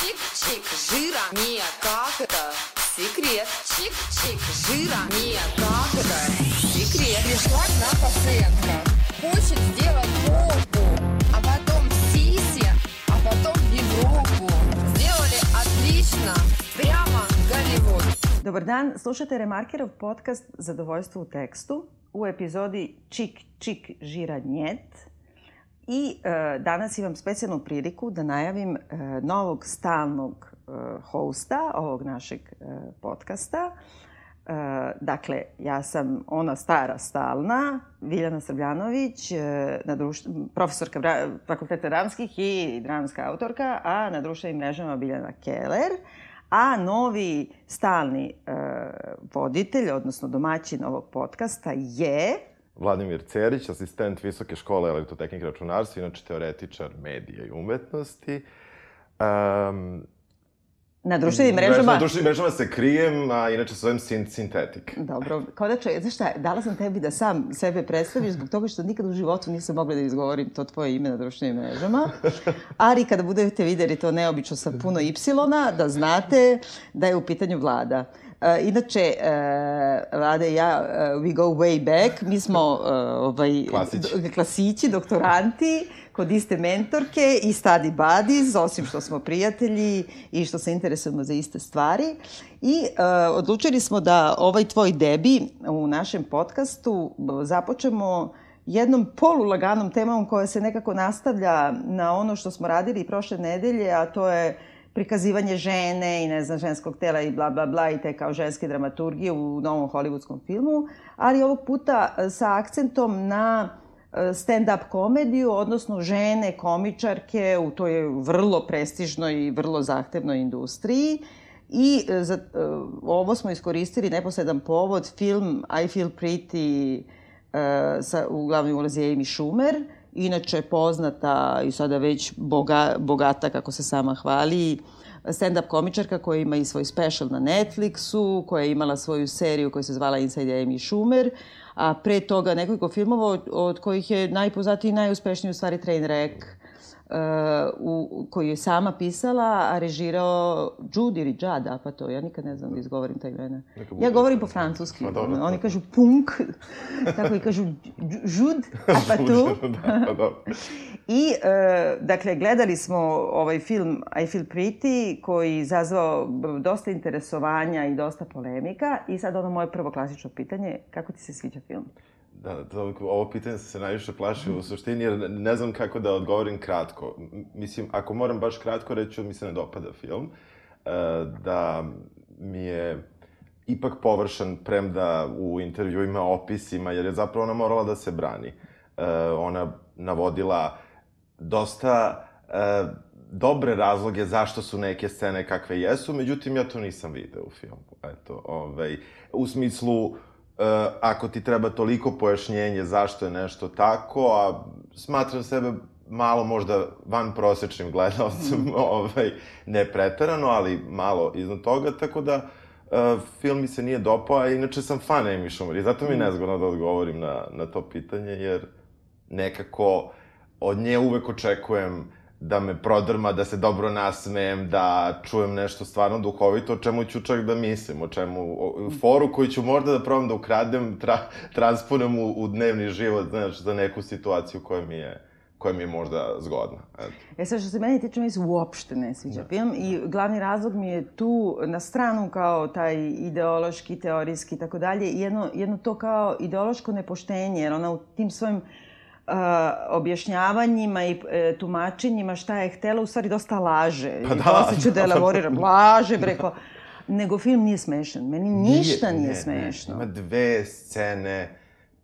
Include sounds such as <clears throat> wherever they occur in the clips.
Чик-чик, жира, мия, как это? Секрет. Чик-чик, жира, мия, как это? Секрет. Пришла нам пациентка. Хочет сделать попу, а потом сиси, а потом Европу. Сделали отлично. Прямо Голливуд. Dobar dan, slušate Remarkerov podcast Zadovoljstvo u tekstu u epizodi Čik Čik žira njet. I e, danas imam specijalnu priliku da najavim e, novog stalnog e, hosta ovog našeg e, podcasta. E, dakle, ja sam ona stara stalna, Viljana Srbljanović, e, na druš... profesorka Bra... fakulteta dramskih i dramska autorka, a na društvenim mrežama Biljana Keller a novi stalni e, voditelj, odnosno domaćin ovog podcasta je... Vladimir Cerić, asistent Visoke škole elektrotehnike računarstva, inače teoretičar medija i umetnosti. Um, Na društvenim mrežama... Na društvenim mrežama se krijem, a inače se zovem sin sintetik. Dobro, kao da znaš šta, dala sam tebi da sam sebe predstaviš zbog toga što nikad u životu nisam mogla da izgovorim to tvoje ime na društvenim mrežama. Ali kada budete videli to neobično sa puno y da znate da je u pitanju vlada. Uh, inače, uh, Vlada i ja, uh, we go way back, mi smo uh, ovaj, Klasići. do, klasići, doktoranti, kod iste mentorke i study buddies, osim što smo prijatelji i što se interesujemo za iste stvari. I uh, odlučili smo da ovaj tvoj debi u našem podcastu započemo jednom polulaganom temom koja se nekako nastavlja na ono što smo radili prošle nedelje, a to je prikazivanje žene i ne znam, ženskog tela i bla bla bla i te kao ženske dramaturgije u novom hollywoodskom filmu, ali ovog puta sa akcentom na stand-up komediju, odnosno žene komičarke u toj vrlo prestižnoj i vrlo zahtevnoj industriji. I za, ovo smo iskoristili neposredan povod, film I Feel Pretty sa, u glavnoj ulozi Amy Schumer, inače poznata i sada već boga, bogata, kako se sama hvali, stand-up komičarka koja ima i svoj special na Netflixu, koja je imala svoju seriju koja se zvala Inside Amy Schumer, a pre toga nekoliko filmova od kojih je najpoznatiji i najuspešniji u stvari Trainwreck, u, koju je sama pisala, a režirao Jude ili Judd Apatow, ja nikad ne znam da izgovorim taj imena. Ja govorim po francuski, Pa dobro, oni pa. kažu punk, <laughs> tako i kažu Jude Apatow. da, pa. <laughs> I, e, dakle, gledali smo ovaj film I Feel Pretty, koji izazvao b- dosta interesovanja i dosta polemika. I sad ono moje prvo klasično pitanje, kako ti se sviđa film? Da, to, ovo pitanje sam se najviše plašio u suštini, jer ne znam kako da odgovorim kratko. Mislim, ako moram baš kratko reći, mi se ne dopada film. E, da mi je ipak površan, premda u intervjuima, opisima, jer je zapravo ona morala da se brani. E, ona navodila dosta e, dobre razloge zašto su neke scene kakve jesu, međutim, ja to nisam video u filmu. Eto, ovaj, u smislu, ako ti treba toliko pojašnjenje zašto je nešto tako, a smatram sebe malo možda van prosečnim gledalcem, <laughs> ovaj, ne pretarano, ali malo iznad toga, tako da uh, film mi se nije dopao, a inače sam fan Amy Schumer i zato mi je nezgodno da odgovorim na, na to pitanje, jer nekako od nje uvek očekujem da me prodrma, da se dobro nasmejem, da čujem nešto stvarno duhovito, o čemu ću čak da mislim, o čemu, o, foru koju ću možda da probam da ukradem, tra, transponem u, u dnevni život, znaš, za neku situaciju koja mi je, koja mi je možda zgodna. Eto. E sad, što se meni tiče, mi se uopšte ne sviđa da. film i glavni razlog mi je tu na stranu kao taj ideološki, teorijski i tako dalje, jedno, jedno to kao ideološko nepoštenje, jer ona u tim svojim uh, objašnjavanjima i e, tumačenjima šta je htela, u stvari dosta laže. Pa I da, posle ću da da, da. elaboriram. Laže, bre, kao... Nego film nije smešan. Meni ništa nije, ne, smešno. Ne, ima dve scene,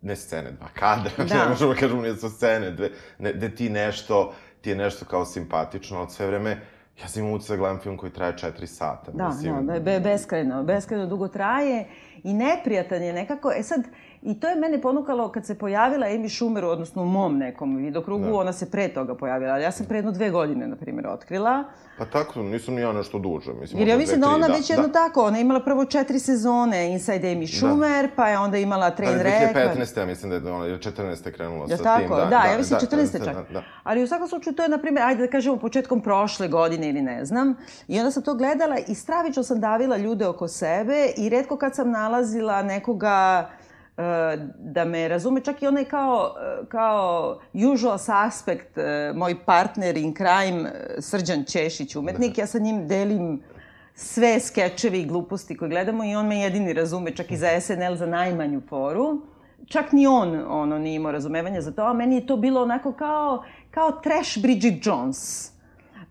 ne scene, dva kadra, Da. <laughs> ne možemo da kažemo nije su scene, dve, ne, gde ti nešto, ti je nešto kao simpatično, od sve vreme, ja sam imao utisak da gledam film koji traje četiri sata. Da, mislim, da, be, be, beskrajno, beskrajno dugo traje i neprijatan je nekako. E sad, i to je mene ponukalo kad se pojavila Amy Schumer, odnosno u mom nekom vidokrugu, da. ona se pre toga pojavila, ali ja sam pre jedno dve godine, na primjer, otkrila. Pa tako, nisam ni ja nešto duže. Mislim, Jer ja mislim da ona da, već jedno da. tako, ona je imala prvo četiri sezone Inside Amy da. Schumer, da. pa je onda imala Trainwreck. Da, 2015. ja mislim da je ona, 14. krenula ja, sa tako? tim. Da, da, da ja mislim da, 14. Da, čak. Da, da. Ali u svakom slučaju to je, na primjer, ajde da kažemo početkom prošle godine ili ne znam. I onda sam to gledala i stravično sam davila ljude oko sebe i redko kad sam nalazila nekoga da me razume, čak i onaj kao, eh, kao usual suspect, eh, moj partner in crime, Srđan Češić, umetnik, ja sa njim delim sve skečevi i gluposti koje gledamo i on me jedini razume, čak i za SNL za najmanju foru. Čak ni on ono, nije imao razumevanja za to, a meni je to bilo onako kao, kao trash Bridget Jones.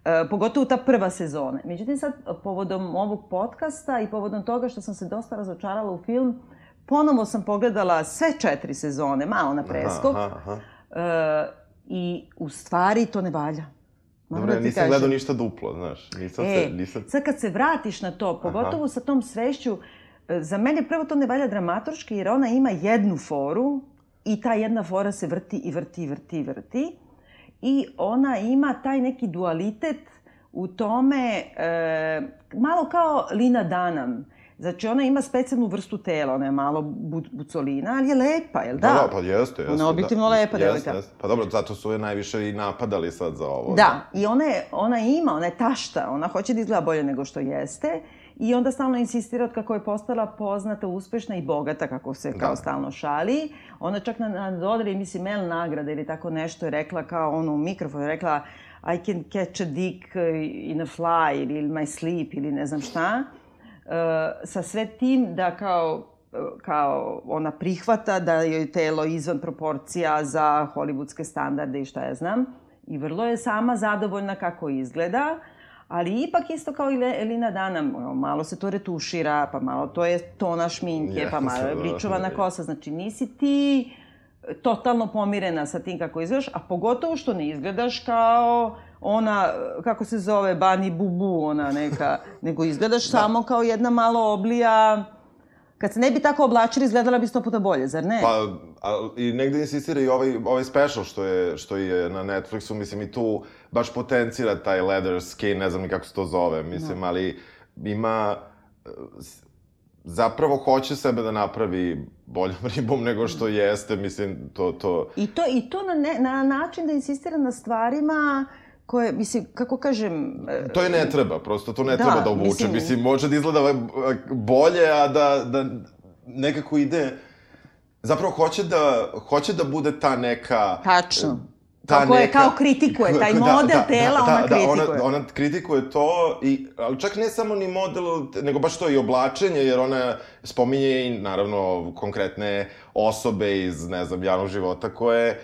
E, pogotovo ta prva sezona. Međutim, sad, povodom ovog podcasta i povodom toga što sam se dosta razočarala u film, Ponovo sam pogledala sve četiri sezone, malo na preskok. Aha, aha. Uh, I u stvari to ne valja. Dobro, da ja nisam kažem. gledao ništa duplo, znaš. Nisam e, se, nisam... sad kad se vratiš na to, pogotovo Aha. sa tom svešću, e, za mene prvo to ne valja dramaturški, jer ona ima jednu foru i ta jedna fora se vrti i vrti i vrti i vrti. I ona ima taj neki dualitet u tome, e, malo kao Lina Danam. Znači, ona ima specijalnu vrstu tela, ona je malo bu bucolina, ali je lepa, jel da? Da, da, pa jeste, jeste. Ona je objektivno da, lepa devojka. Jeste, jeste. Pa dobro, zato su je najviše i napadali sad za ovo. Da, i ona, je, ona ima, ona je tašta, ona hoće da izgleda bolje nego što jeste. I onda stalno insistira od kako je postala poznata, uspešna i bogata, kako se kao da. stalno šali. Ona čak na, na dodali, mislim, Mel nagrade ili tako nešto je rekla kao ono u mikrofonu, je rekla I can catch a dick in a fly ili my sleep ili ne znam šta. Eh, sa sve tim da kao eh, kao ona prihvata da je telo izvan proporcija za hollywoodske standarde i šta ja znam. I vrlo je sama zadovoljna kako izgleda, ali ipak isto kao i Elina Dana, malo se to retušira, pa malo to je tona šminke, pa malo je bričovana kosa. Znači nisi ti totalno pomirena sa tim kako izgledaš, a pogotovo što ne izgledaš kao ona, kako se zove, Bani Bubu, ona neka, nego izgledaš da. samo kao jedna malo oblija... Kad se ne bi tako oblačili, izgledala bi sto puta bolje, zar ne? Pa, a, i negde insistira i ovaj, ovaj special što je, što je na Netflixu, mislim, i tu baš potencira taj leather skin, ne znam ni kako se to zove, mislim, no. ali ima zapravo hoće sebe da napravi boljom <laughs> ribom nego što jeste, mislim, to... to... I to, i to na, ne, na način da insistira na stvarima koje, mislim, kako kažem... E, to je ne treba, prosto to ne da, treba da obuče. Mislim, mislim, može da izgleda bolje, a da, da nekako ide... Zapravo hoće da, hoće da bude ta neka... Tačno ta Kako neka... je, kao kritikuje, taj <laughs> da, model da, da, tela, da, ona da, kritikuje. Ona, ona kritikuje to, i, ali čak ne samo ni model, nego baš to i oblačenje, jer ona spominje i, naravno, konkretne osobe iz, ne znam, javnog života koje,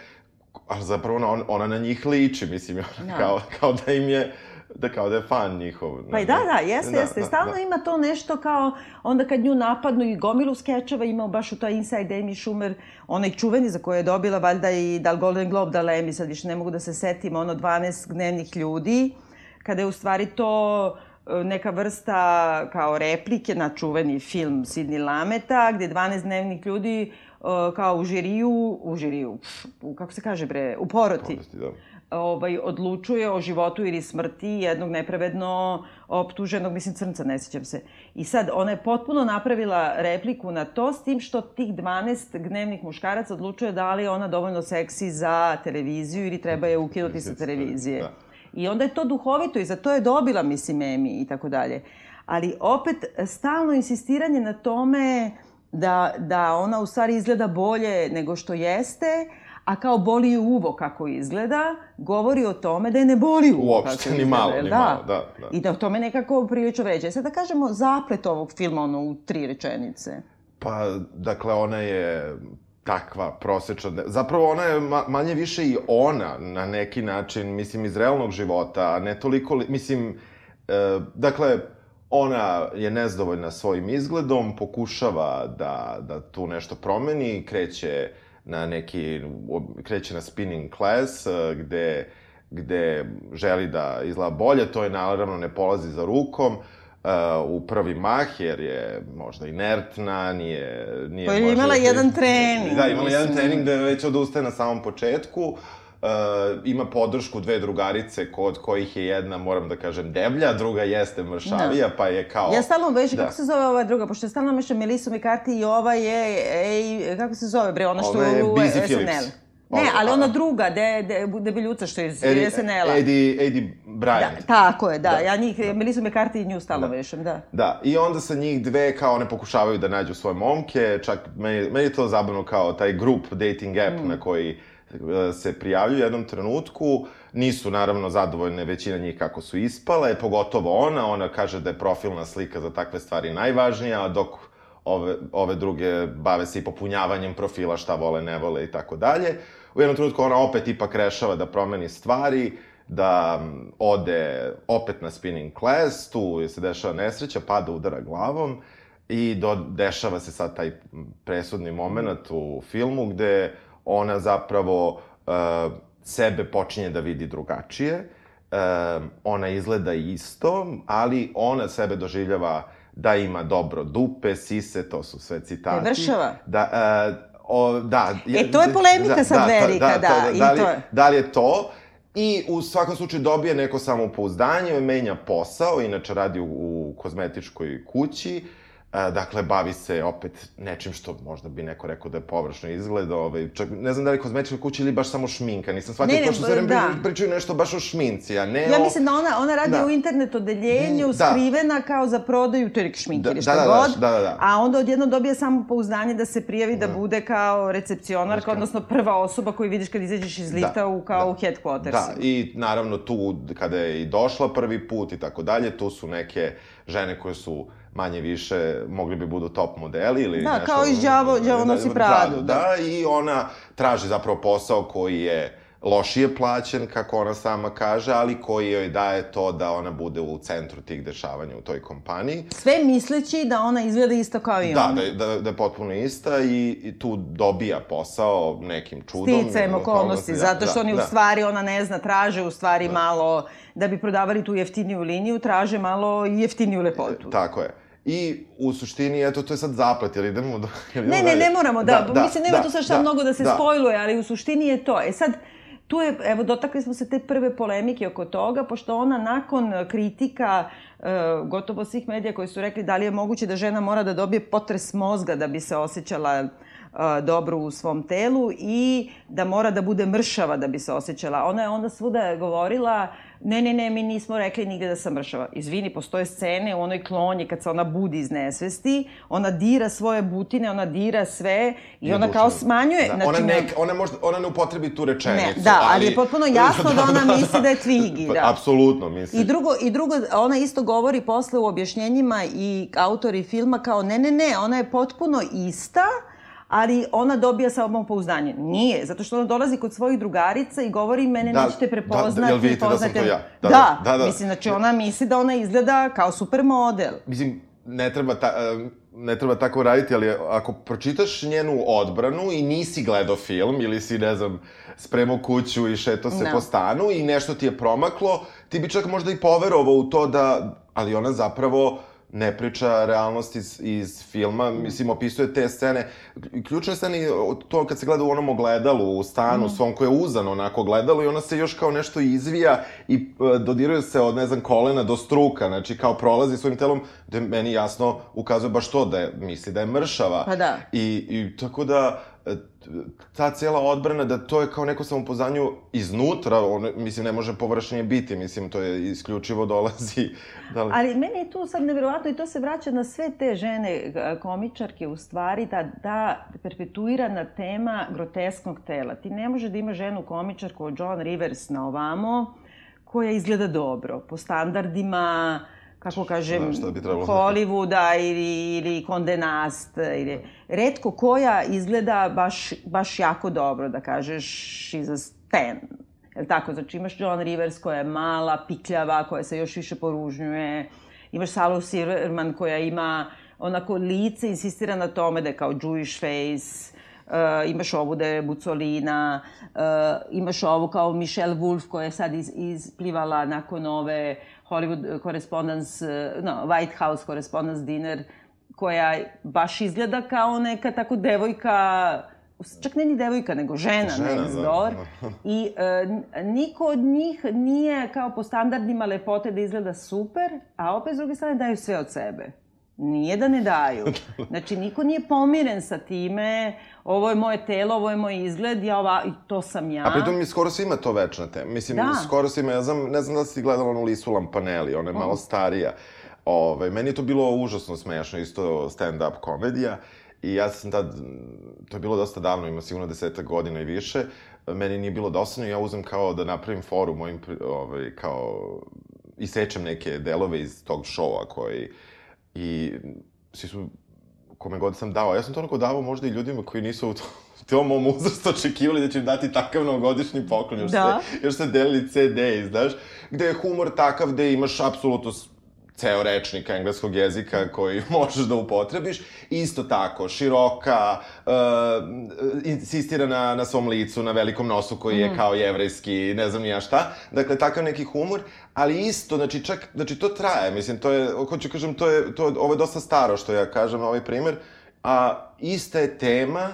ali zapravo ona, ona na njih liči, mislim, ona, da. kao, kao da im je da kao da je fan njihov. Pa i da, da, jeste, da, jeste. Da, Stalno da. ima to nešto kao, onda kad nju napadnu i gomilu skečeva imao baš u toj Inside Amy Schumer, onaj čuveni za koje je dobila valjda i da Golden Globe, da li Emmy, sad više ne mogu da se setim, ono 12 gnevnih ljudi, kada je u stvari to e, neka vrsta kao replike na čuveni film Sidney Lameta, gde 12 dnevnih ljudi kao u žiriju, u žiriju, u, kako se kaže bre, u poroti. Poroti, da ovaj, odlučuje o životu ili smrti jednog nepravedno optuženog, mislim crnca, ne sjećam se. I sad, ona je potpuno napravila repliku na to, s tim što tih 12 gnevnih muškaraca odlučuje da li je ona dovoljno seksi za televiziju ili treba je ukinuti sa televizije. Da. I onda je to duhovito i za to je dobila, mislim, Emi i tako dalje. Ali opet, stalno insistiranje na tome da, da ona u stvari izgleda bolje nego što jeste, a kao boli ju uvo kako izgleda, govori o tome da je ne boli uvo Uopšte, kako izgleda. ni malo, ni da. malo, da, da. I da o tome nekako prilično vređe. Sad da kažemo zaplet ovog filma, ono, u tri rečenice. Pa, dakle, ona je takva prosečna... Zapravo ona je ma, manje više i ona na neki način, mislim, iz realnog života, a ne toliko... Li, mislim, e, dakle, ona je nezdovoljna svojim izgledom, pokušava da, da tu nešto promeni, kreće na neki, kreće na spinning class, eh, gde, gde želi da izgleda bolje, to je naravno ne polazi za rukom, u prvi mah, jer je možda inertna, nije... nije Pa je imala jedan trening, Da, imala jedan trening da već odustaje na samom početku. Uh, ima podršku dve drugarice kod kojih je jedna, moram da kažem, deblja, druga jeste mršavija, pa je kao... Ja stalno vežem, Da. kako se zove ova druga, pošto je stalno mešam Melisu McCarthy i ova je, ej, kako se zove bre, ona što Ova je u SNL. Ne, ali ona druga, de, de, debeljuca što je iz Eddie, SNL-a. Eddie, Eddie Bryant. Da, tako je, da. Da. Ja njih, Melisu McCarthy i nju stalno Da. vešam, da. Da, i onda sa njih dve kao one pokušavaju da nađu svoje momke, čak meni, meni je to zabavno kao taj grup dating app Mm. na koji se prijavljuju u jednom trenutku. Nisu naravno zadovoljne većina njih kako su ispale, pogotovo ona, ona kaže da je profilna slika za takve stvari najvažnija, dok ove, ove druge bave se i popunjavanjem profila, šta vole, ne vole i tako dalje. U jednom trenutku ona opet ipak rešava da promeni stvari, da ode opet na spinning class, tu se dešava nesreća, pada udara glavom i do, dešava se sad taj presudni moment u filmu gde ona zapravo uh, sebe počinje da vidi drugačije. Uh, ona izgleda isto, ali ona sebe doživljava da ima dobro dupe, sise, to su sve citati. vršava? Da, uh, o, da. E, to je polemika sad velika, da, i da, li, to da li je to? I u svakom slučaju dobije neko samopouzdanje, menja posao, inače radi u, u kozmetičkoj kući, E, dakle, bavi se opet nečim što možda bi neko rekao da je površno izgleda, ovaj, čak ne znam da li kozmetička kuća ili baš samo šminka, nisam shvatio, Ne, ne, to što sve vreme da. pričaju nešto baš o šminci, a ne Ja o... mislim da ona, ona radi Da. u internet odeljenju, Da. skrivena kao za prodaju, to je neki šminker Da, ili da, šta da, da, god. da, da, da. A onda odjedno dobije samo pouzdanje da se prijavi da bude kao recepcionarka, odnosno prva osoba koju vidiš kad izađeš iz lifta u, kao da. u headquartersima. Da, i naravno tu, kada je i došla prvi put i tako dalje, tu su neke žene koje su manje više mogli bi budu top modeli ili Da, nešto... kao iz Đavo- Đavo nosi Pradu, Da, da, i ona traži zapravo posao koji je lošije plaćen, kako ona sama kaže, ali koji joj daje to da ona bude u centru tih dešavanja u toj kompaniji. Sve misleći da ona izgleda isto kao i Da, ona. da, da, da je potpuno ista i, i tu dobija posao nekim čudom. Sticajem okolnosti, da, zato što da, oni u da. stvari, ona ne zna, traže u stvari malo, da bi prodavali tu jeftiniju liniju, traže malo i jeftiniju lepotu. Tako je. I u suštini, eto, to je sad zaplet, jer idemo do... <laughs> jel idemo Ne, ne, dalje? ne moramo, da, mislim, nema tu sad šta mnogo da se da. spojluje, ali u suštini je to. E sad, tu je, evo, dotakli smo se te prve polemike oko toga, pošto ona nakon kritika e, gotovo svih medija koji su rekli da li je moguće da žena mora da dobije potres mozga da bi se osjećala e, dobro u svom telu i da mora da bude mršava da bi se osjećala. Ona je onda svuda govorila, ne, ne, ne, mi nismo rekli nigde da sam mršava. Izvini, postoje scene u onoj klonji kad se ona budi iz nesvesti, ona dira svoje butine, ona dira sve i ona kao smanjuje. Da, znači, ona, ne- ne, ona, možda, ona ne upotrebi tu rečenicu. Ne, da, ali je potpuno jasno da ona <laughs> misli da je Twiggy, Pa, da. Apsolutno, mislim. I drugo, I drugo, ona isto govori posle u objašnjenjima i autori filma kao ne, ne, ne, ona je potpuno ista, ali ona dobija samopouzdanje. Nije, zato što ona dolazi kod svojih drugarica i govori mene Da, nećete da, prepoznati. da, jel vidite da sam to me." ja? Da, Da, da, da, da. mislim, znači ona misli da ona izgleda kao supermodel. Mislim, ne treba, ta, ne treba tako raditi, ali ako pročitaš njenu odbranu i nisi gledao film ili si, ne znam, spremao kuću i šeto se Da. po stanu i nešto ti je promaklo, ti bi čak možda i poverovao u to da, ali ona zapravo ne priča realnost iz, iz filma, mislim, opisuje te scene. Ključna scena je to kad se gleda u onom ogledalu, u stanu svom, koje je uzano onako ogledalo i ona se još kao nešto izvija i e, dodiruje se od, ne znam, kolena do struka, znači kao prolazi svojim telom, gde meni jasno ukazuje baš to da je, misli da je mršava. Pa da. I, i tako da, ta cijela odbrana da to je kao neko samopoznanju iznutra, ono, mislim, ne može površnije biti, mislim, to je isključivo dolazi... <laughs> Da li... Ali meni je tu sad nevjerovatno i to se vraća na sve te žene e, komičarke u stvari, ta, ta perpetuirana tema grotesknog tela. Ti ne može da ima ženu komičarku od John Rivers na ovamo koja izgleda dobro, po standardima kako kažem, Da? Hollywooda ili, ili Conde Nast. Ili, redko koja izgleda baš, baš jako dobro, da kažeš, she's a stan. Jel tako? Znači imaš John Rivers koja je mala, pikljava, koja se još više poružnjuje. Imaš Salu Silverman koja ima onako lice, insistira na tome da je kao Jewish face. Uh, imaš ovu da je Bucolina, uh, imaš ovu kao Michelle Wolf koja je sad iz, isplivala nakon ove Hollywood Correspondence, uh, no, White House Correspondence Dinner, koja baš izgleda kao neka tako devojka čak ne ni devojka, nego žena, žena next da. door. <laughs> I e, niko od njih nije kao po standardima lepote da izgleda super, a opet s druge strane daju sve od sebe. Nije da ne daju. <laughs> Znači, niko nije pomiren sa time, ovo je moje telo, ovo je moj izgled, ja ova, i to sam ja. A pritom mi skoro svima to večna tema. Mislim, da. skoro svima, ja znam, ne znam da si gledala onu Lisu Lampanelli, ona je malo starija. Ove, meni je to bilo užasno smešno, isto stand-up komedija. I ja sam tad, to je bilo dosta davno, ima sigurno deseta godina i više, meni nije bilo dosadno i ja uzem kao da napravim foru mojim, ovaj, kao, isečem neke delove iz tog šova koji, i svi su, kome god sam dao, ja sam to onako davao možda i ljudima koji nisu u tom mom uzrastu očekivali da će im dati takav novogodišnji poklon, još, da. ste, još ste delili CD, znaš, gde je humor takav gde imaš apsolutno ceo rečnik engleskog jezika koji <laughs> možeš da upotrebiš. Isto tako, široka, uh, insistira na, na svom licu, na velikom nosu koji je mm. kao jevrejski, ne znam ja šta. Dakle, takav neki humor, ali isto, znači, čak, znači, to traje, mislim, to je, hoću kažem, to je, to, ovo je dosta staro što ja kažem, ovaj primer, a ista je tema,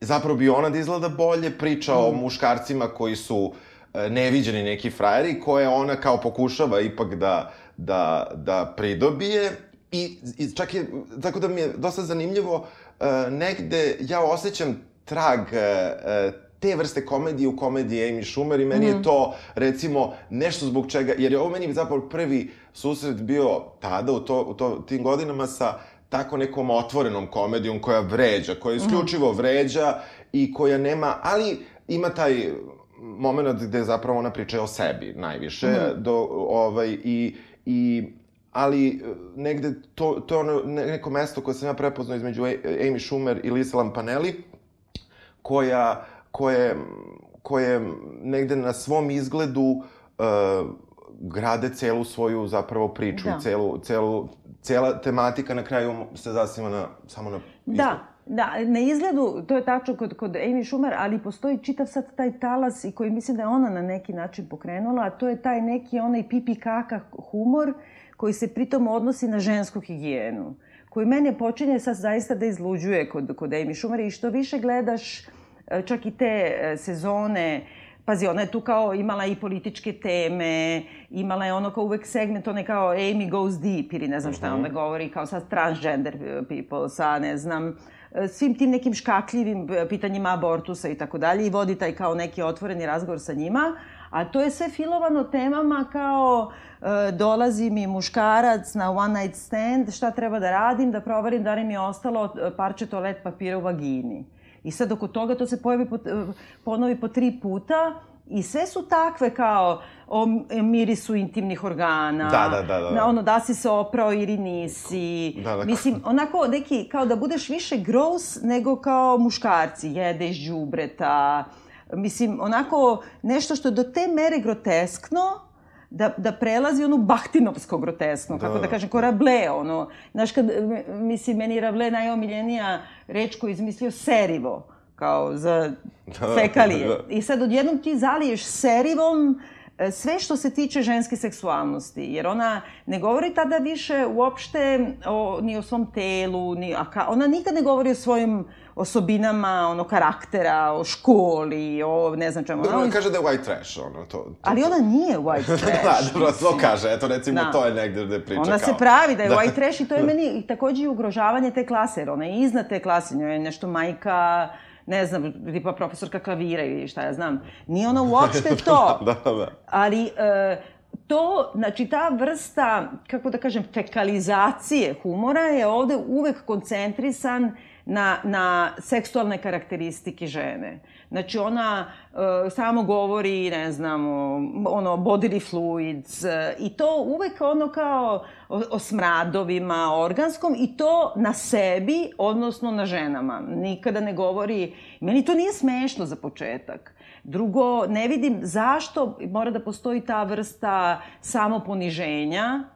zapravo bi ona da izgleda bolje, priča mm. o muškarcima koji su e, neviđeni neki frajeri, koje ona kao pokušava ipak da da, da pridobije i, i čak je, tako da mi je dosta zanimljivo, uh, negde ja osjećam trag uh, te vrste komedije u komediji Amy Schumer i meni mm. je mhm. to, recimo, nešto zbog čega, jer je ovo meni zapravo prvi susret bio tada, u, to, u to, tim godinama, sa tako nekom otvorenom komedijom koja vređa, koja mhm. isključivo vređa i koja nema, ali ima taj moment gde zapravo ona priča o sebi najviše, mm. do, ovaj, i, I, ali e, negde to, to je ono neko mesto koje sam ja prepoznao između Amy Schumer i Lisa Lampanelli, koja, koje, koje negde na svom izgledu uh, grade celu svoju zapravo priču da. i celu, celu, cela tematika na kraju se zasniva na, samo na izgled. Da, Da, na izgledu, to je tačno kod, kod Amy Schumer, ali postoji čitav sad taj talas i koji mislim da je ona na neki način pokrenula, a to je taj neki onaj pipi kaka humor koji se pritom odnosi na žensku higijenu koji mene počinje sad zaista da izluđuje kod, kod Amy Schumer i što više gledaš e, čak i te e, sezone Pazi, ona je tu kao imala i političke teme, imala je ono kao uvek segment, ona je kao Amy goes deep ili ne znam šta uh -huh. ona govori, kao sa transgender people, sa ne znam, svim tim nekim škakljivim e, pitanjima abortusa i tako dalje i vodi taj kao neki otvoreni razgovor sa njima, a to je sve filovano temama kao e, dolazi mi muškarac na one night stand, šta treba da radim, da proverim da li mi je ostalo e, parče toalet papira u vagini. I sad oko toga to se pojavi po, e, ponovi po tri puta I sve su takve kao o mirisu intimnih organa. Da, da, da. da. Ono, da si se oprao ili nisi. Da, da. Mislim, onako neki, kao da budeš više gross nego kao muškarci. Jedeš džubreta. Mislim, onako, nešto što je do te mere groteskno, da, da prelazi onu bahtinovsko groteskno, kako da, da kažem, ko Rable, ono. Znaš, kad, mislim, meni je Rable najomiljenija reč koju je izmislio serivo kao za da, fekalije. Da. I sad odjednom ti zaliješ serivom e, sve što se tiče ženske seksualnosti, jer ona ne govori tada više uopšte o, ni o svom telu, ni, a ka, ona nikad ne govori o svojim osobinama, ono, karaktera, o školi, o ne znam čemu. Dobro, ona kaže da je white trash, ono, to... to ali ona nije white <laughs> da, trash. da, dobro, to kaže, eto, recimo, da. to je negde gde priča ona kao... se pravi da je <laughs> da. white trash i to je <laughs> meni i takođe i ugrožavanje te klase, jer ona je iznad te klase, njoj je nešto majka, ne znam, tipa profesorka klavira ili šta ja znam. Nije ona <laughs> uopšte to. da, da, da. Ali e, to, znači ta vrsta, kako da kažem, fekalizacije humora je ovde uvek koncentrisan na, na seksualne karakteristike žene. Znači ona uh, samo govori, ne znam, ono, bodily fluids uh, i to uvek ono kao o, o smradovima, organskom i to na sebi, odnosno na ženama. Nikada ne govori, meni to nije smešno za početak. Drugo, ne vidim zašto mora da postoji ta vrsta samoponiženja, E,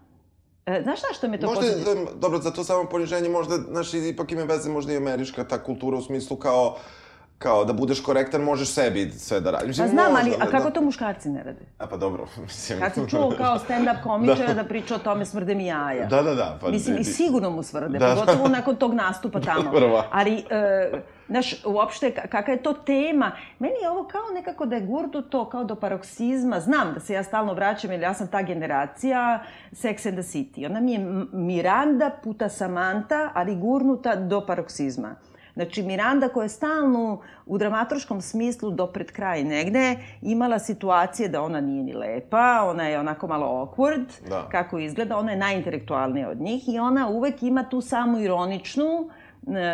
znaš šta što me to možda, poslednje? Dobro, za to samo poniženje možda, znaš, ipak ima veze možda i američka ta kultura u smislu kao kao da budeš korektan, možeš sebi sve da radiš. Pa znam, ali a da- kako da. to muškarci ne rade? A pa dobro, <laughs> mislim... Kad si čuo kao stand-up <laughs> komičara da. priča o tome smrde mi jaja. Da, da, da. Pa, Mislim, i sigurno mu smrde, Da, da. pogotovo nakon tog nastupa tamo. <laughs> Prva. Ali, e, znaš, uopšte, ka- kakva je to tema? Meni je ovo kao nekako da je gurnuto kao do paroksizma. Znam da se ja stalno vraćam, jer ja sam ta generacija Sex and the City. Ona mi je Miranda puta Samantha, ali gurnuta do paroksizma. Znači, Miranda koja je stalno u dramaturškom smislu do pred kraj negde imala situacije da ona nije ni lepa, ona je onako malo awkward, Da. kako izgleda, ona je najintelektualnija od njih i ona uvek ima tu samu ironičnu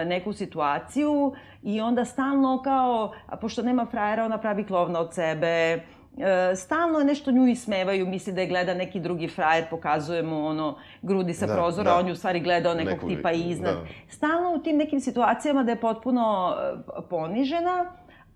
neku situaciju i onda stalno kao, a pošto nema frajera, ona pravi klovna od sebe, E, stalno je nešto nju ismevaju, misli da je gleda neki drugi frajer, pokazuje mu ono grudi sa Da, prozora, da. on je u stvari gledao nekog, Nekog, tipa iznad. da. Stalno u tim nekim situacijama da je potpuno e, ponižena,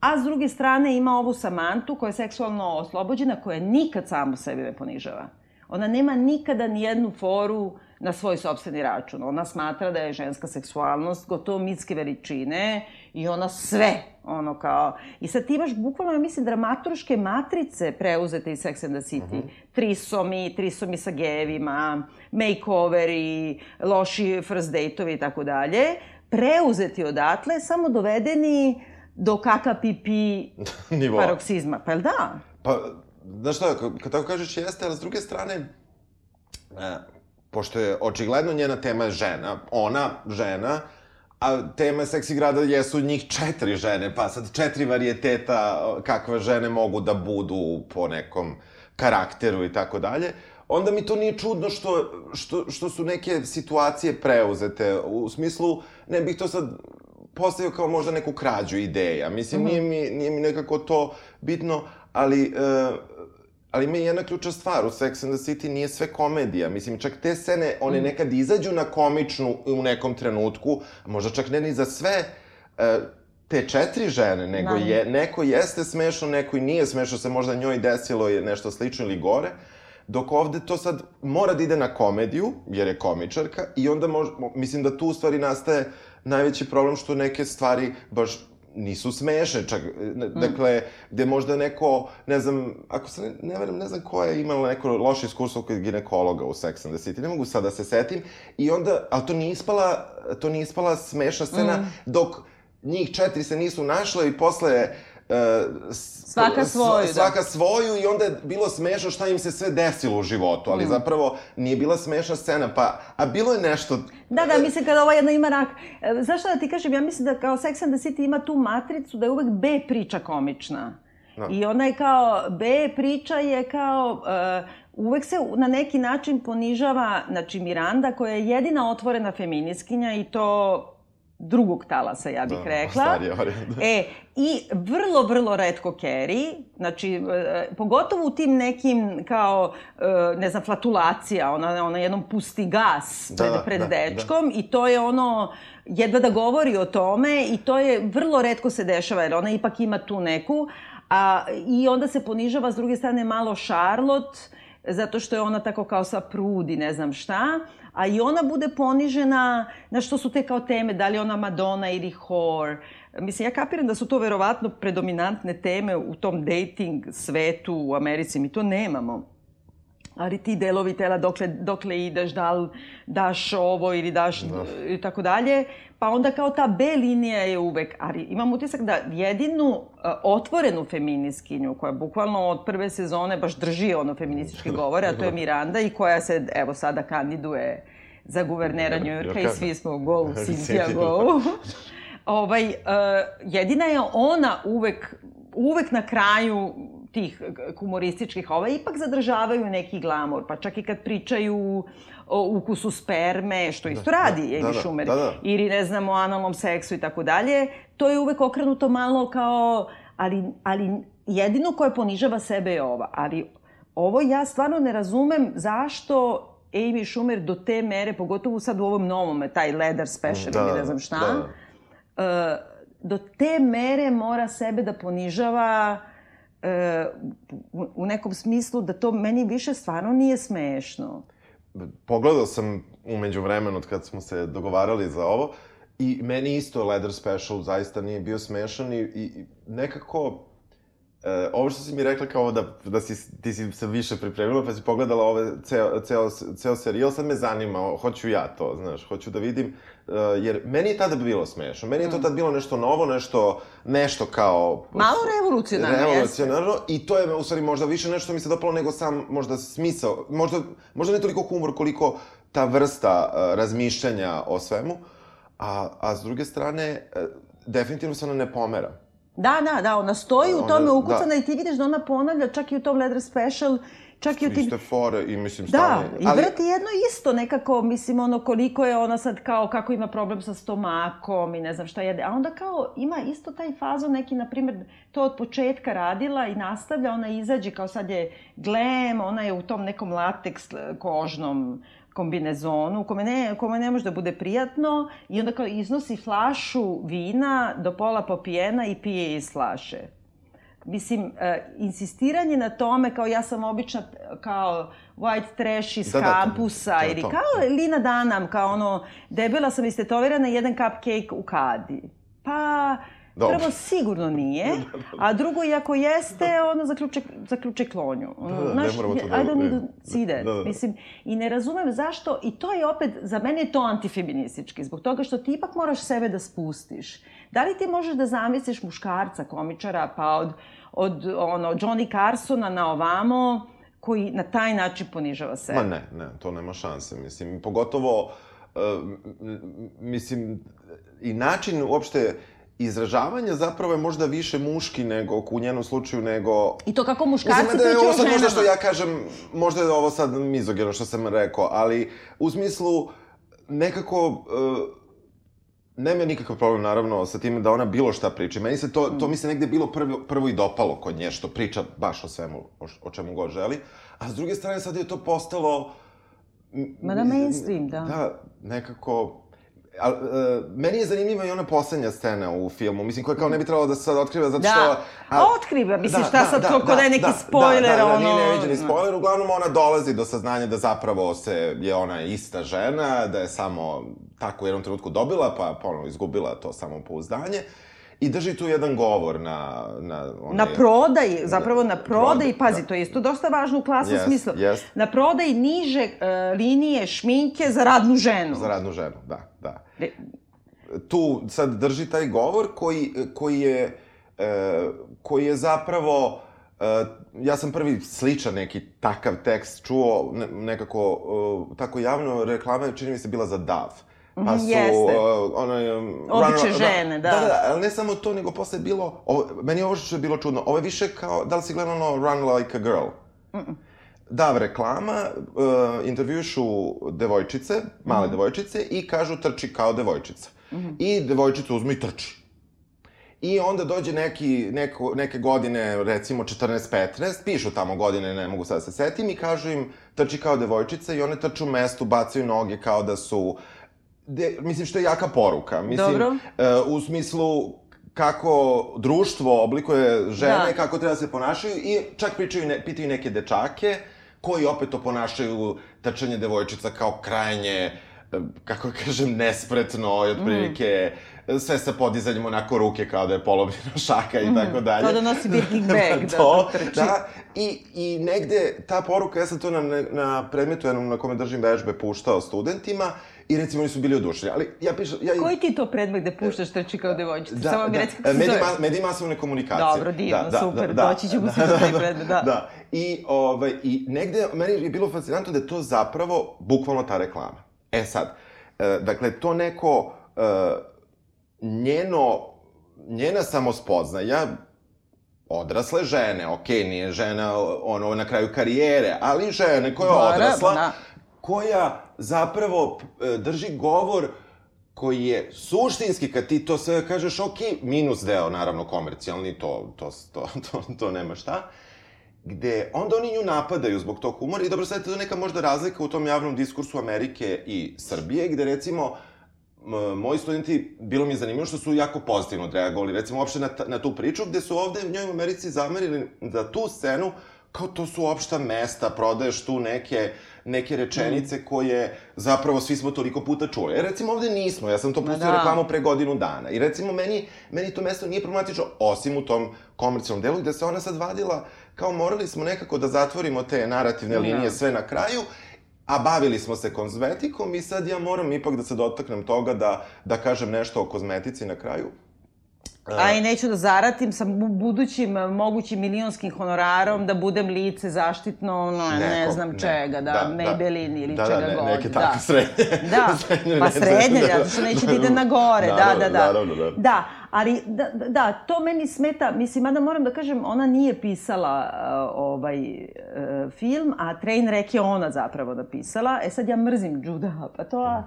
a s druge strane ima ovu Samantu koja je seksualno oslobođena, koja nikad samu sebe ne ponižava. Ona nema nikada ni jednu foru na svoj sobstveni račun. Ona smatra da je ženska seksualnost gotovo mitske veličine i ona sve, ono kao... I sad ti imaš bukvalno, ja mislim, dramaturške matrice preuzete iz Sex and the City. Trisomi, trisomi sa gevima, makeoveri, loši first date-ovi i tako dalje. Preuzeti odatle, samo dovedeni do kaka pipi <laughs> Nivoa. paroksizma. Pa jel da? Pa, znaš šta, kad, kad tako kažeš jeste, ali s druge strane, e, pošto je očigledno njena tema je žena, ona, žena, a tema seksi grada jesu njih četiri žene, pa sad četiri varijeteta kakve žene mogu da budu po nekom karakteru i tako dalje, onda mi to nije čudno što, što, što su neke situacije preuzete, u smislu, ne bih to sad postavio kao možda neku krađu ideja. Mislim, nije, mi, nije mi nekako to bitno, ali... e, ali ima i jedna ključna stvar, u Sex and the City nije sve komedija. Mislim, čak te scene, one nekad izađu na komičnu u nekom trenutku, možda čak ne ni za sve e, te četiri žene, nego Da. je, neko jeste smešno, neko i nije smešno, se možda njoj desilo je nešto slično ili gore, dok ovde to sad mora da ide na komediju, jer je komičarka, i onda mož, mo- mislim da tu u stvari nastaje najveći problem što neke stvari baš nisu smešne, čak, ne, dakle, gde možda neko, ne znam, ako se ne, ne verujem, ne znam ko je imala neko loše iskustvo kod ginekologa u Sex and the City, ne mogu sad da se setim, i onda, ali to nije ispala, to nije ispala smešna scena, dok njih četiri se nisu našle i posle Uh, Svaka svoju, da. Svaka svoju i onda je bilo smešno šta im se sve desilo u životu, Mm. ali zapravo nije bila smešna scena, pa, a bilo je nešto... Da, da, mislim kada ova jedna ima rak. E, Znaš šta da ti kažem, ja mislim da kao Sex and the City ima tu matricu da je uvek B priča komična. Da. I ona je kao, B priča je kao, e, uvek se na neki način ponižava, znači Miranda koja je jedina otvorena feminiskinja i to drugog talasa, ja bih Da, rekla. starija varijanta. E, i vrlo, vrlo redko Carrie, znači, e, pogotovo u tim nekim, kao, e, ne znam, flatulacija, ona, ona jednom pusti gas Da, pred, da, pred da, dečkom i to je ono, jedva da govori o tome i to je, vrlo redko se dešava, jer ona ipak ima tu neku, a, i onda se ponižava s druge strane malo Charlotte, zato što je ona tako kao sa prudi, ne znam šta, a i ona bude ponižena, na što su te kao teme, da li ona Madonna ili whore. Mislim, ja kapiram da su to verovatno predominantne teme u tom dating svetu u Americi, mi to nemamo. Ali ti delovi tela, dokle, dokle ideš, da li daš ovo ili daš i tako dalje. Pa onda kao ta B linija je uvek, ali imam utisak da jedinu uh, otvorenu feminiskinju, koja bukvalno od prve sezone baš drži ono feminističke govore, a to je <laughs> Miranda i koja se, evo, sada kandiduje za guvernera Njujorka i svi smo go, <laughs> Cynthia go. ovaj, uh, jedina je ona uvek, uvek na kraju tih humorističkih, ova ipak zadržavaju neki glamur, pa čak i kad pričaju o ukusu sperme, što isto radi da, Amy da, Schumer, da, da. ili ne znam, o analnom seksu i tako dalje, to je uvek okrenuto malo kao, ali, ali jedino koje ponižava sebe je ova, ali ovo ja stvarno ne razumem zašto Amy Schumer do te mere, pogotovo sad u ovom novom, taj leather special Da, ili da, ne znam šta, da, da. e, do te mere mora sebe da ponižava u, nekom smislu da to meni više stvarno nije smešno. Pogledao sam umeđu vremenu od kad smo se dogovarali za ovo I meni isto Leather Special zaista nije bio smešan i i nekako... E, ovo što si mi rekla kao da, da si, ti si se više pripremila pa si pogledala ove, ceo, ceo, ceo serijal, sad me zanima, hoću ja to, znaš, hoću da vidim, e, jer meni je tada bilo smešno, meni je to tad bilo nešto novo, nešto, nešto kao... Malo revolucionarno, jeste. Revolucionarno, i to je u stvari možda više nešto što mi se dopalo nego sam možda smisao, možda, možda ne toliko humor koliko ta vrsta uh, razmišljanja o svemu, a, a s druge strane, e, definitivno se ona ne pomera. Da, da, da, ona stoji u Ona- tome da. ukucana i ti vidiš da ona ponavlja čak i u tom Leather Special, čak i u tim... Iste fore i mislim Da, stalno... i vrti jedno isto nekako, mislim, ono, koliko je ona sad kao, kako ima problem sa stomakom i ne znam šta jede. A onda kao, ima isto taj fazo neki, na primjer, to od početka radila i nastavlja, ona izađe kao sad je glam, ona je u tom nekom lateks e, kožnom kombinezonu, kome ne, kome ne može da bude prijatno i onda kao iznosi flašu vina do pola popijena i pije iz flaše. Mislim, e, insistiranje na tome kao ja sam obična kao white trash iz Da, da, to- kampusa to je ili to. kao Lina Danam, kao ono debela sam istetovirana jedan cupcake u kadi. Pa, Dobro. prvo sigurno nije, <laughs> a drugo i ako jeste, ono zaključe, zaključe klonju. Da, da, ne znaš, moramo to da- I don't need ne. to. Da, da, da. Mislim, i ne razumem zašto, i to je opet, za mene je to antifeministički, zbog toga što ti ipak moraš sebe da spustiš. Da li ti možeš da zamisliš muškarca, komičara, pa od, od ono, Johnny Carsona na ovamo, koji na taj način ponižava sebe? Ma ne, ne, to nema šanse, mislim, pogotovo, uh, mislim, i način uopšte izražavanja zapravo je možda više muški nego, u njenom slučaju, nego... I to kako muškarci Mislim da je pričaju ovo sad ženama. možda što ja kažem, možda je ovo sad mizogeno što sam rekao, ali u smislu nekako... Uh, nema nikakav problem, naravno, sa tim da ona bilo šta priča. Meni se to, to mi se negde bilo prvo, prvo i dopalo kod nje, što priča baš o svemu, o, o čemu god želi. A s druge strane, sad je to postalo... Ma da, mainstream, da. Da, nekako... A, e, meni je zanimljiva i ona poslednja scena u filmu, mislim, koja kao ne bi trebalo da se sad otkriva, zato što... Da, a, otkriva, mislim, šta sad to, ko da je neki da, spoiler, da, da, da, ono... nije neviđeni spoiler, uglavnom ona dolazi do saznanja da zapravo se, je ona ista žena, da je samo tako u jednom trenutku dobila, pa ponovo izgubila to samopouzdanje. I drži tu jedan govor na... Na, onaj, Na prodaj, zapravo na prodaj, prodaj, pazi, da. to je isto dosta važno u klasnom Jest, smislu. jest. Na prodaj niže e, linije šminke za radnu ženu. Za radnu ženu, da, da. E, tu sad drži taj govor koji, koji je, e, koji je zapravo, e, ja sam prvi sličan neki takav tekst čuo ne, nekako e, tako javno reklama čini mi se bila za DAV. Pa Mhm, su, jeste. e, onaj... um, Obične run- žene, da. Da, da, ali ne samo to, nego posle je bilo, ovo, meni je ovo što je bilo čudno, ovo je više kao, da li si gledala ono Run Like a Girl? DAV reklama, uh, intervjušu devojčice, male Mhm. devojčice i kažu trči kao devojčica. I devojčica uzme i trči. I onda dođe neki, neko, neke godine, recimo 14-15, pišu tamo godine, ne mogu sad da se setim, i kažu im trči kao devojčica i one trču mestu, bacaju noge kao da su... De, mislim, što je jaka poruka. Mislim, Dobro. e, u smislu kako društvo oblikuje žene, Da. kako treba da se ponašaju i čak pričaju, ne, pitaju neke dečake koji opet to ponašaju trčanje devojčica kao krajnje e, kako da kažem, nespretno i otprilike sve sa podizanjem onako ruke kao da je polomljena <laughs> šaka i tako dalje. Kao da nosi Birkin <laughs> bag, da, to, da trči. Da, i, i negde ta poruka, ja sam to na, na predmetu jednom na kome držim vežbe puštao studentima i recimo oni su bili oduševljeni. Ali ja pišem... Ja, Koji ti to predmet da puštaš trči kao devojčica? da, Samo mi da, reci kako se zove. ma, mediji masovne komunikacije. Dobro, divno, super, doći ćemo svi do taj predmet, da. Da, i, ovaj, i negde meni je bilo fascinantno da je to zapravo bukvalno ta reklama. E sad, e, dakle, to neko e, njeno, njena samospoznaja, odrasle žene, okej, nije žena ono na kraju karijere, ali žene koja je Naravno, odrasla, da. koja zapravo e, drži govor koji je suštinski, kad ti to sve kažeš, ok, minus deo, naravno, komercijalni, to, to, to, to, to nema šta, gde onda oni nju napadaju zbog tog humora i dobro, sad je to neka možda razlika u tom javnom diskursu Amerike i Srbije, gde recimo, moji studenti, bilo mi je zanimljivo što su jako pozitivno odreagovali, recimo uopšte na, na tu priču, gde su ovde njoj u Americi zamerili za tu scenu, kao to su opšta mesta, prodaješ tu neke neke rečenice koje zapravo svi smo toliko puta čuli. E, recimo ovde nismo, ja sam to pustio da. reklamu pre godinu dana. I recimo meni, meni to mesto nije problematično, osim u tom komercijalnom delu, gde se ona sad vadila, kao morali smo nekako da zatvorimo te narativne Da. linije sve na kraju, a bavili smo se kozmetikom i sad ja moram ipak da se dotaknem toga da, da kažem nešto o kozmetici na kraju. A i neću da zaratim sa bu- budućim eh, mogućim milionskim honorarom da budem lice zaštitno, ono, ne Nekom, znam ne. čega, da, Da, da. Maybelline ili da, čega da, ne, god. neke da. takve srednje. Da, <laughs> Srednje pa veze, srednje, da. zato što neće da ide na gore, da, Naravno, da, da. naravno, da. Da, ali, da, da, da, to meni smeta, mislim, mada moram da kažem, ona nije pisala uh, ovaj uh, film, a Trainwreck je ona zapravo napisala. E sad ja mrzim Juda Apatoa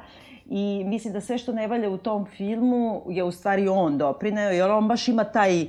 i mislim da sve što ne valja u tom filmu je u stvari on doprineo, jer on baš ima taj,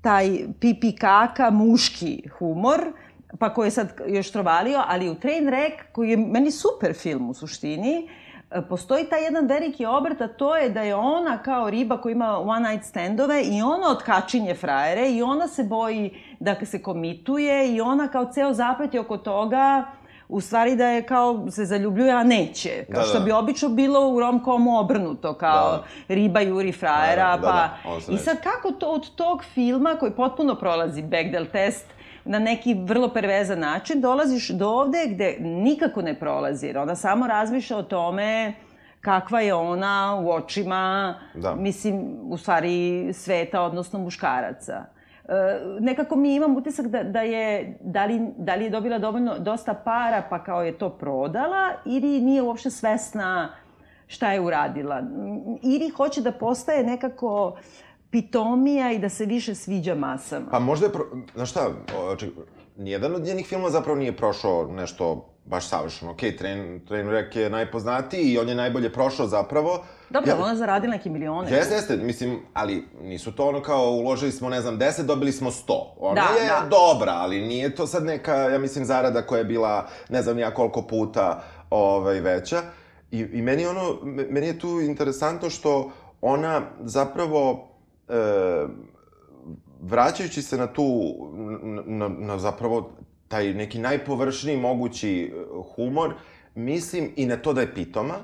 taj pipi kaka muški humor, pa koji je sad još trovalio, ali u Trainwreck, koji je meni super film u suštini, e, postoji taj jedan veliki obrt, a to je da je ona kao riba koja ima one night standove i ona otkačinje frajere i ona se boji da se komituje i ona kao ceo zaplet je oko toga u stvari da je kao se zaljubljuje, a neće. Kao Da, što da. bi obično bilo u romkomu obrnuto, kao Da. riba juri frajera, Da, da, da, pa... da, se I sad kako to od tog filma koji potpuno prolazi Bechdel test na neki vrlo pervezan način, dolaziš do ovde gde nikako ne prolazi, jer ona samo razmišlja o tome kakva je ona u očima, Da. mislim, u stvari sveta, odnosno muškaraca. E, nekako mi imam utisak da, da je, da li, da li je dobila dovoljno, dosta para pa kao je to prodala ili nije uopšte svesna šta je uradila. Ili hoće da postaje nekako pitomija i da se više sviđa masama. Pa možda je, pro... znaš šta, o, ček, nijedan od njenih filmova zapravo nije prošao nešto baš savršeno. Okej, Train, Trainwreck je najpoznatiji i on je najbolje prošao zapravo. Dobro, Ja- ona zaradila neke milione. Jeste, jeste, mislim, ali nisu to ono kao uložili smo, ne znam, 10, dobili smo 100. Ona Da, je da. dobra, ali nije to sad neka, ja mislim, zarada koja je bila, ne znam ja koliko puta ovaj, veća. I, I meni ono, me- meni je tu interesantno što ona zapravo, e, vraćajući se na tu, na, na, na zapravo taj neki najpovršniji mogući e, humor, mislim i na to da je pitoma,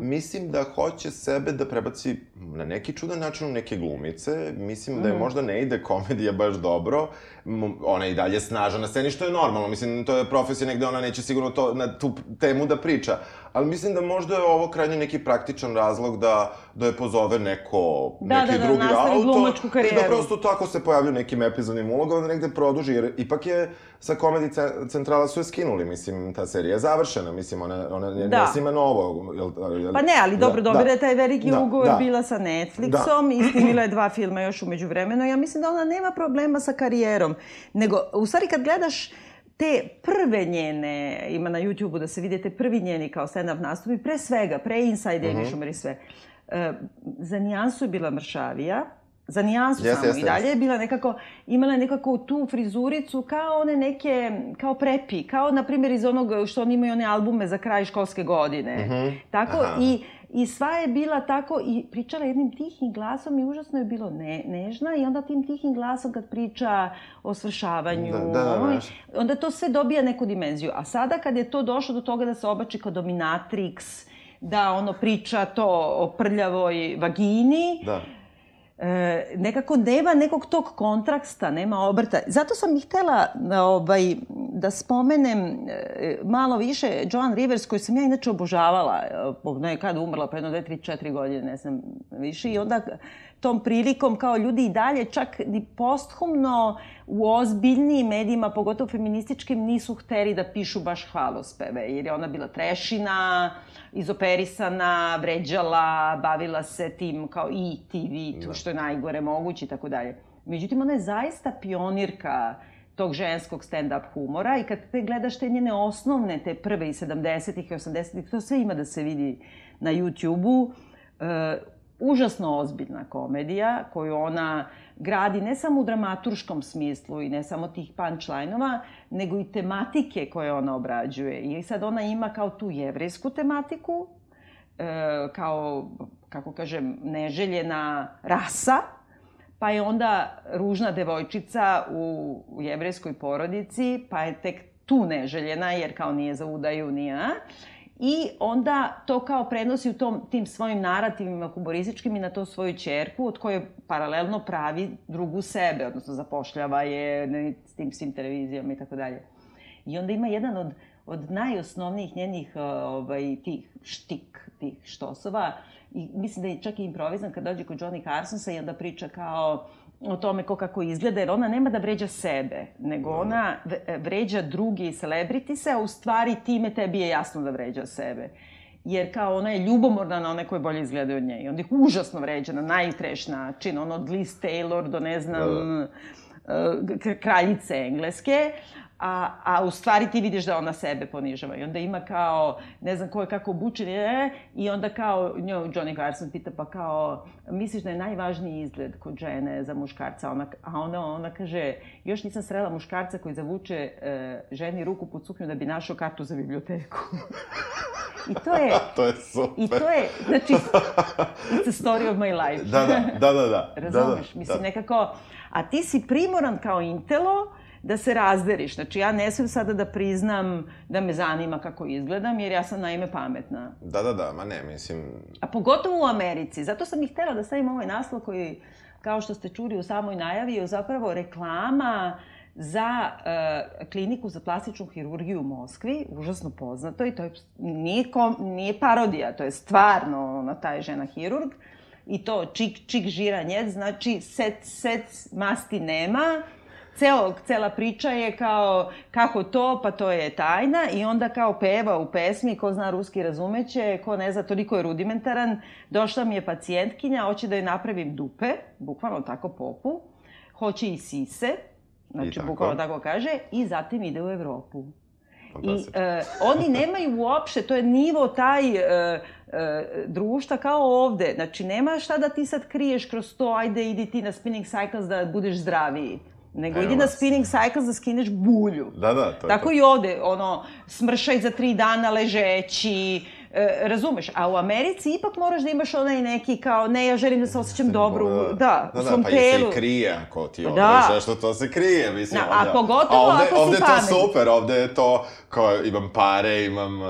mislim da hoće sebe da prebaci na neki čudan način u neke glumice. Mislim da je možda ne ide komedija baš dobro. Ona je i dalje snažna na sceni, što je normalno. Mislim, to je profesija negde, ona neće sigurno to, na tu temu da priča. Ali mislim da možda je ovo krajnje neki praktičan razlog da, da je pozove neko, Da, neki da, da, drugi glumačku I da prosto tako se pojavlju nekim epizodnim ulogama, da negde produži, jer ipak je sa komedi ce- centrala su je skinuli, mislim, ta serija je završena, mislim, ona, ona Da. ne snima novo. Jel, jel, Pa ne, ali dobro, Da, dobila da. je taj veliki Da, ugovor, da. bila sa Netflixom i snimila je <clears throat> dva filma još umeđu vremenu. Ja mislim da ona nema problema sa karijerom. Nego, u stvari kad gledaš te prve njene, ima na YouTube-u da se vidite prvi njeni kao stand-up nastupi, pre svega, pre Inside Mhm. Amy Schumer i sve. E, za nijansu je bila mršavija, za nijansu Jeste, samo jeste, i dalje jeste. je bila nekako, imala nekako tu frizuricu kao one neke, kao prepi, kao na primjer iz onog što oni imaju one albume za kraj školske godine. Tako Aha. i I sva je bila tako i pričala jednim tihim glasom i užasno je bilo ne, nežna i onda tim tihim glasom kad priča o svršavanju, Da, da, da, znaš. onda to sve dobija neku dimenziju. A sada kad je to došlo do toga da se obači kao dominatrix, da ono priča to o prljavoj vagini, Da. e, nekako nema nekog tog kontraksta, nema obrta. Zato sam i htela ovaj, da spomenem e, malo više Joan Rivers, koju sam ja inače obožavala. e, Ona je kad umrla, pa jedno, dve, tri, četiri godine, ne znam više. I onda tom prilikom kao ljudi i dalje čak ni posthumno u ozbiljnijim medijima, pogotovo feminističkim, nisu hteli da pišu baš hvalospeve, jer je ona bila trešina, izoperisana, vređala, bavila se tim kao i TV, to što je najgore moguće i tako dalje. Međutim, ona je zaista pionirka tog ženskog stand-up humora i kad te gledaš te njene osnovne, te prve i 70-ih i 80-ih, to sve ima da se vidi na YouTube-u. E, užasno ozbiljna komedija koju ona gradi ne samo u dramaturškom smislu i ne samo tih punchline-ova, nego i tematike koje ona obrađuje. I sad ona ima kao tu jevrejsku tematiku, e, kao, kako kažem, neželjena rasa, pa je onda ružna devojčica u, u jevrejskoj porodici, pa je tek tu neželjena, jer kao nije za udaju, nije, a? I onda to kao prenosi u tom, tim svojim narativima humorističkim i na to svoju čerku, od koje paralelno pravi drugu sebe, odnosno zapošljava je ne, s tim svim televizijama i tako dalje. I onda ima jedan od, od najosnovnijih njenih ovaj, tih štik, tih štosova, i mislim da je čak i improvizan kad dođe kod Johnny Carsonsa i onda priča kao o tome ko kako izgleda, jer ona nema da vređa sebe, nego ona vređa drugi celebritise, a u stvari time tebi je jasno da vređa sebe. Jer kao ona je ljubomorna na one koje bolje izgledaju od nje. I onda ih užasno vređa na najtreš način, ono od Liz Taylor do ne znam... Da, da. kraljice engleske, a, a u stvari ti vidiš da ona sebe ponižava. I onda ima kao, ne znam ko je kako obučen, je, i onda kao, njo, Johnny Carson pita pa kao, misliš da je najvažniji izgled kod žene za muškarca? Ona, a ona, ona kaže, još nisam srela muškarca koji zavuče e, ženi ruku pod suknju da bi našao kartu za biblioteku. <laughs> I to je... <laughs> to je super. I to je, znači, it's a story of my life. da, da, da, da. da. Razumeš? Da, da, Mislim, da. nekako, a ti si primoran kao intelo, da se razderiš. Znači, ja ne smem sada da priznam da me zanima kako izgledam, jer ja sam naime pametna. Da, da, da, ma ne, mislim... A pogotovo u Americi. Zato sam i htela da stavim ovaj naslov koji, kao što ste čuli u samoj najavi, je zapravo reklama za uh, kliniku za plastičnu hirurgiju u Moskvi, užasno poznato i to je, nije, kom, nije parodija, to je stvarno na taj žena hirurg. I to čik, čik žira njec, znači set, set masti nema, ceo, cela priča je kao kako to, pa to je tajna i onda kao peva u pesmi, ko zna ruski razumeće, ko ne zna, toliko je rudimentaran, došla mi je pacijentkinja, hoće da joj napravim dupe, bukvalno tako popu, hoće i sise, znači I bukvalno tako kaže, i zatim ide u Evropu. I e, oni nemaju uopšte, to je nivo taj e, e, društva kao ovde. Znači, nema šta da ti sad kriješ kroz to, ajde, idi ti na spinning cycles da budeš zdraviji. Nego Evo idi na spinning cycles da skineš bulju. Da, da, to je Tako to. i ovde, ono, smršaj za tri dana ležeći, e, razumeš, a u Americi ipak moraš da imaš onaj neki kao, ne, ja želim da se osjećam dobro, da, da, da, u da, svom pa telu. i se i krije ako ti ovde Da. da. što to se krije, mislim. Da, a pogotovo ovde, ako si ovde je to super, ovde je to, kao, imam pare, imam... Uh,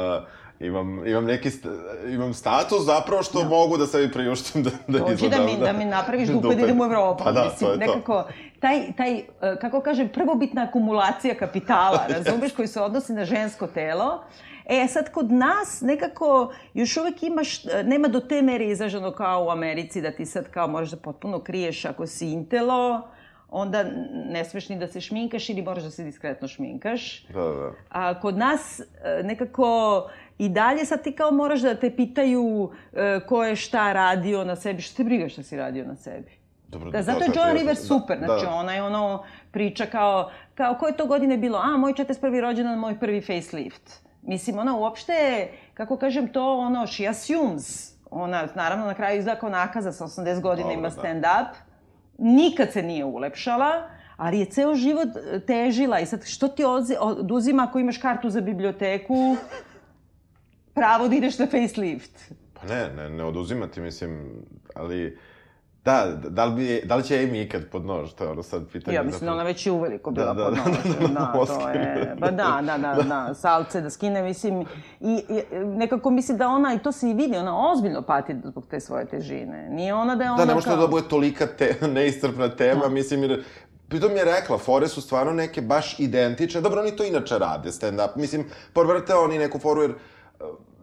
imam, imam neki, st imam status zapravo što mogu da sebi priuštim da, da Dođi da izgledam. mi, da mi napraviš <laughs> dupe, da idemo u Evropu. Pa da, Mislim, to je to. nekako, taj, taj, e, kako kažem, prvobitna akumulacija kapitala, <laughs> razumeš, koji se odnosi na žensko telo, E, sad kod nas nekako još uvek imaš, e, nema do te mere izraženo kao u Americi da ti sad kao moraš da potpuno kriješ ako si intelo, onda ne smeš ni da se šminkaš ili moraš da se diskretno šminkaš. Da, da. A kod nas e, nekako i dalje sad ti kao moraš da te pitaju e, ko je šta radio na sebi. Što te briga šta si radio na sebi? Dobro, Da, to- zato je Joan Rivers da, super, da. znači ona je ono priča kao, kao koje to godine bilo, a moj 41. rođendan, moj prvi facelift. Mislim, ona uopšte, kako kažem to, ono, she assumes. Ona, naravno, na kraju izgleda kao nakaza sa 80 godina ima da. stand-up. Nikad se nije ulepšala, ali je ceo život težila i sad što ti oduzima ako imaš kartu za biblioteku, pravo da ideš na facelift. Pa ne, ne, ne oduzimati, mislim, ali... Da, da li, bi, da li će Amy ikad pod nož, to je ono sad pitanje. Ja mislim da ona već je uveliko bila Da, da, pod da, nožem. da, Da, to Oskar. je... Ba da, da, da, da, salce da skine, mislim, i, i nekako mislim da ona, i to se i vidi, ona ozbiljno pati zbog te svoje težine. Nije ona da je ona Da, ne može kao... da bude tolika te, <laughs> neiscrpna tema, mislim, jer... Pritom je rekla, fore su stvarno neke baš identične. Dobro, oni to inače rade, stand-up. Mislim, povrte oni neku foru, jer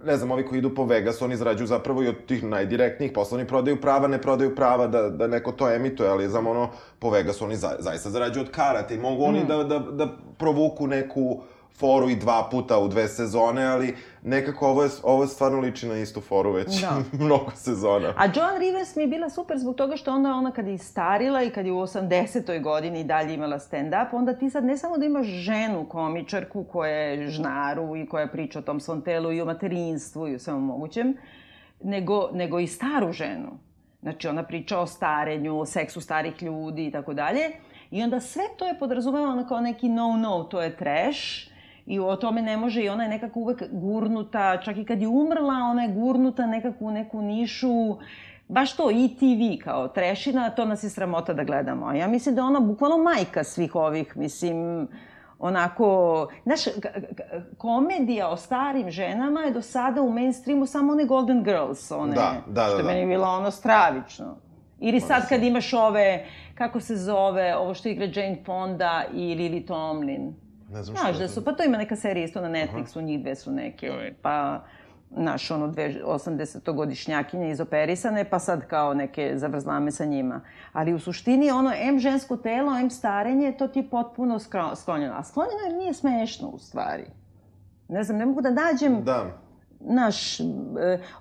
ne znam, ovi koji idu po Vegasu, oni izrađuju zapravo i od tih najdirektnijih posla, oni prodaju prava, ne prodaju prava da, da neko to emituje, ali znam ono, po Vegasu oni za, zaista zarađuju od karate i mogu oni da, da, da provuku neku foru i dva puta u dve sezone, ali nekako ovo je, ovo je stvarno liči na istu foru već Da. <laughs> mnogo sezona. A Joan Rivers mi je bila super zbog toga što onda ona kad je starila i kad je u 80. godini i dalje imala stand-up, onda ti sad ne samo da imaš ženu komičarku koja je žnaru i koja priča o tom svom telu i o materinstvu i o svemu mogućem, nego, nego i staru ženu. Znači, ona priča o starenju, o seksu starih ljudi i tako dalje. I onda sve to je podrazumevano kao neki no-no, to je trash. I o tome ne može i ona je nekako uvek gurnuta, čak i kad je umrla, ona je gurnuta nekako u neku nišu, baš to, i TV kao trešina, to nas je sramota da gledamo. Ja mislim da ona bukvalno majka svih ovih, mislim, onako, znaš, komedija o starim ženama je do sada u mainstreamu samo one Golden Girls, one, Da, da, da, što je da. meni bilo ono stravično. Ili sad kad imaš ove, kako se zove, ovo što igra Jane Fonda i Lily Tomlin. Ne znam Znaš da su, pa to ima neka serija isto na Netflixu, njih dve su neke, pa naš ono dve 80-godišnjakinje izoperisane, pa sad kao neke zavrzlame sa njima. Ali u suštini ono, em žensko telo, em starenje, to ti je potpuno sklonjeno. A sklonjeno jer nije smešno u stvari. Ne znam, ne mogu da nađem Da. naš, e,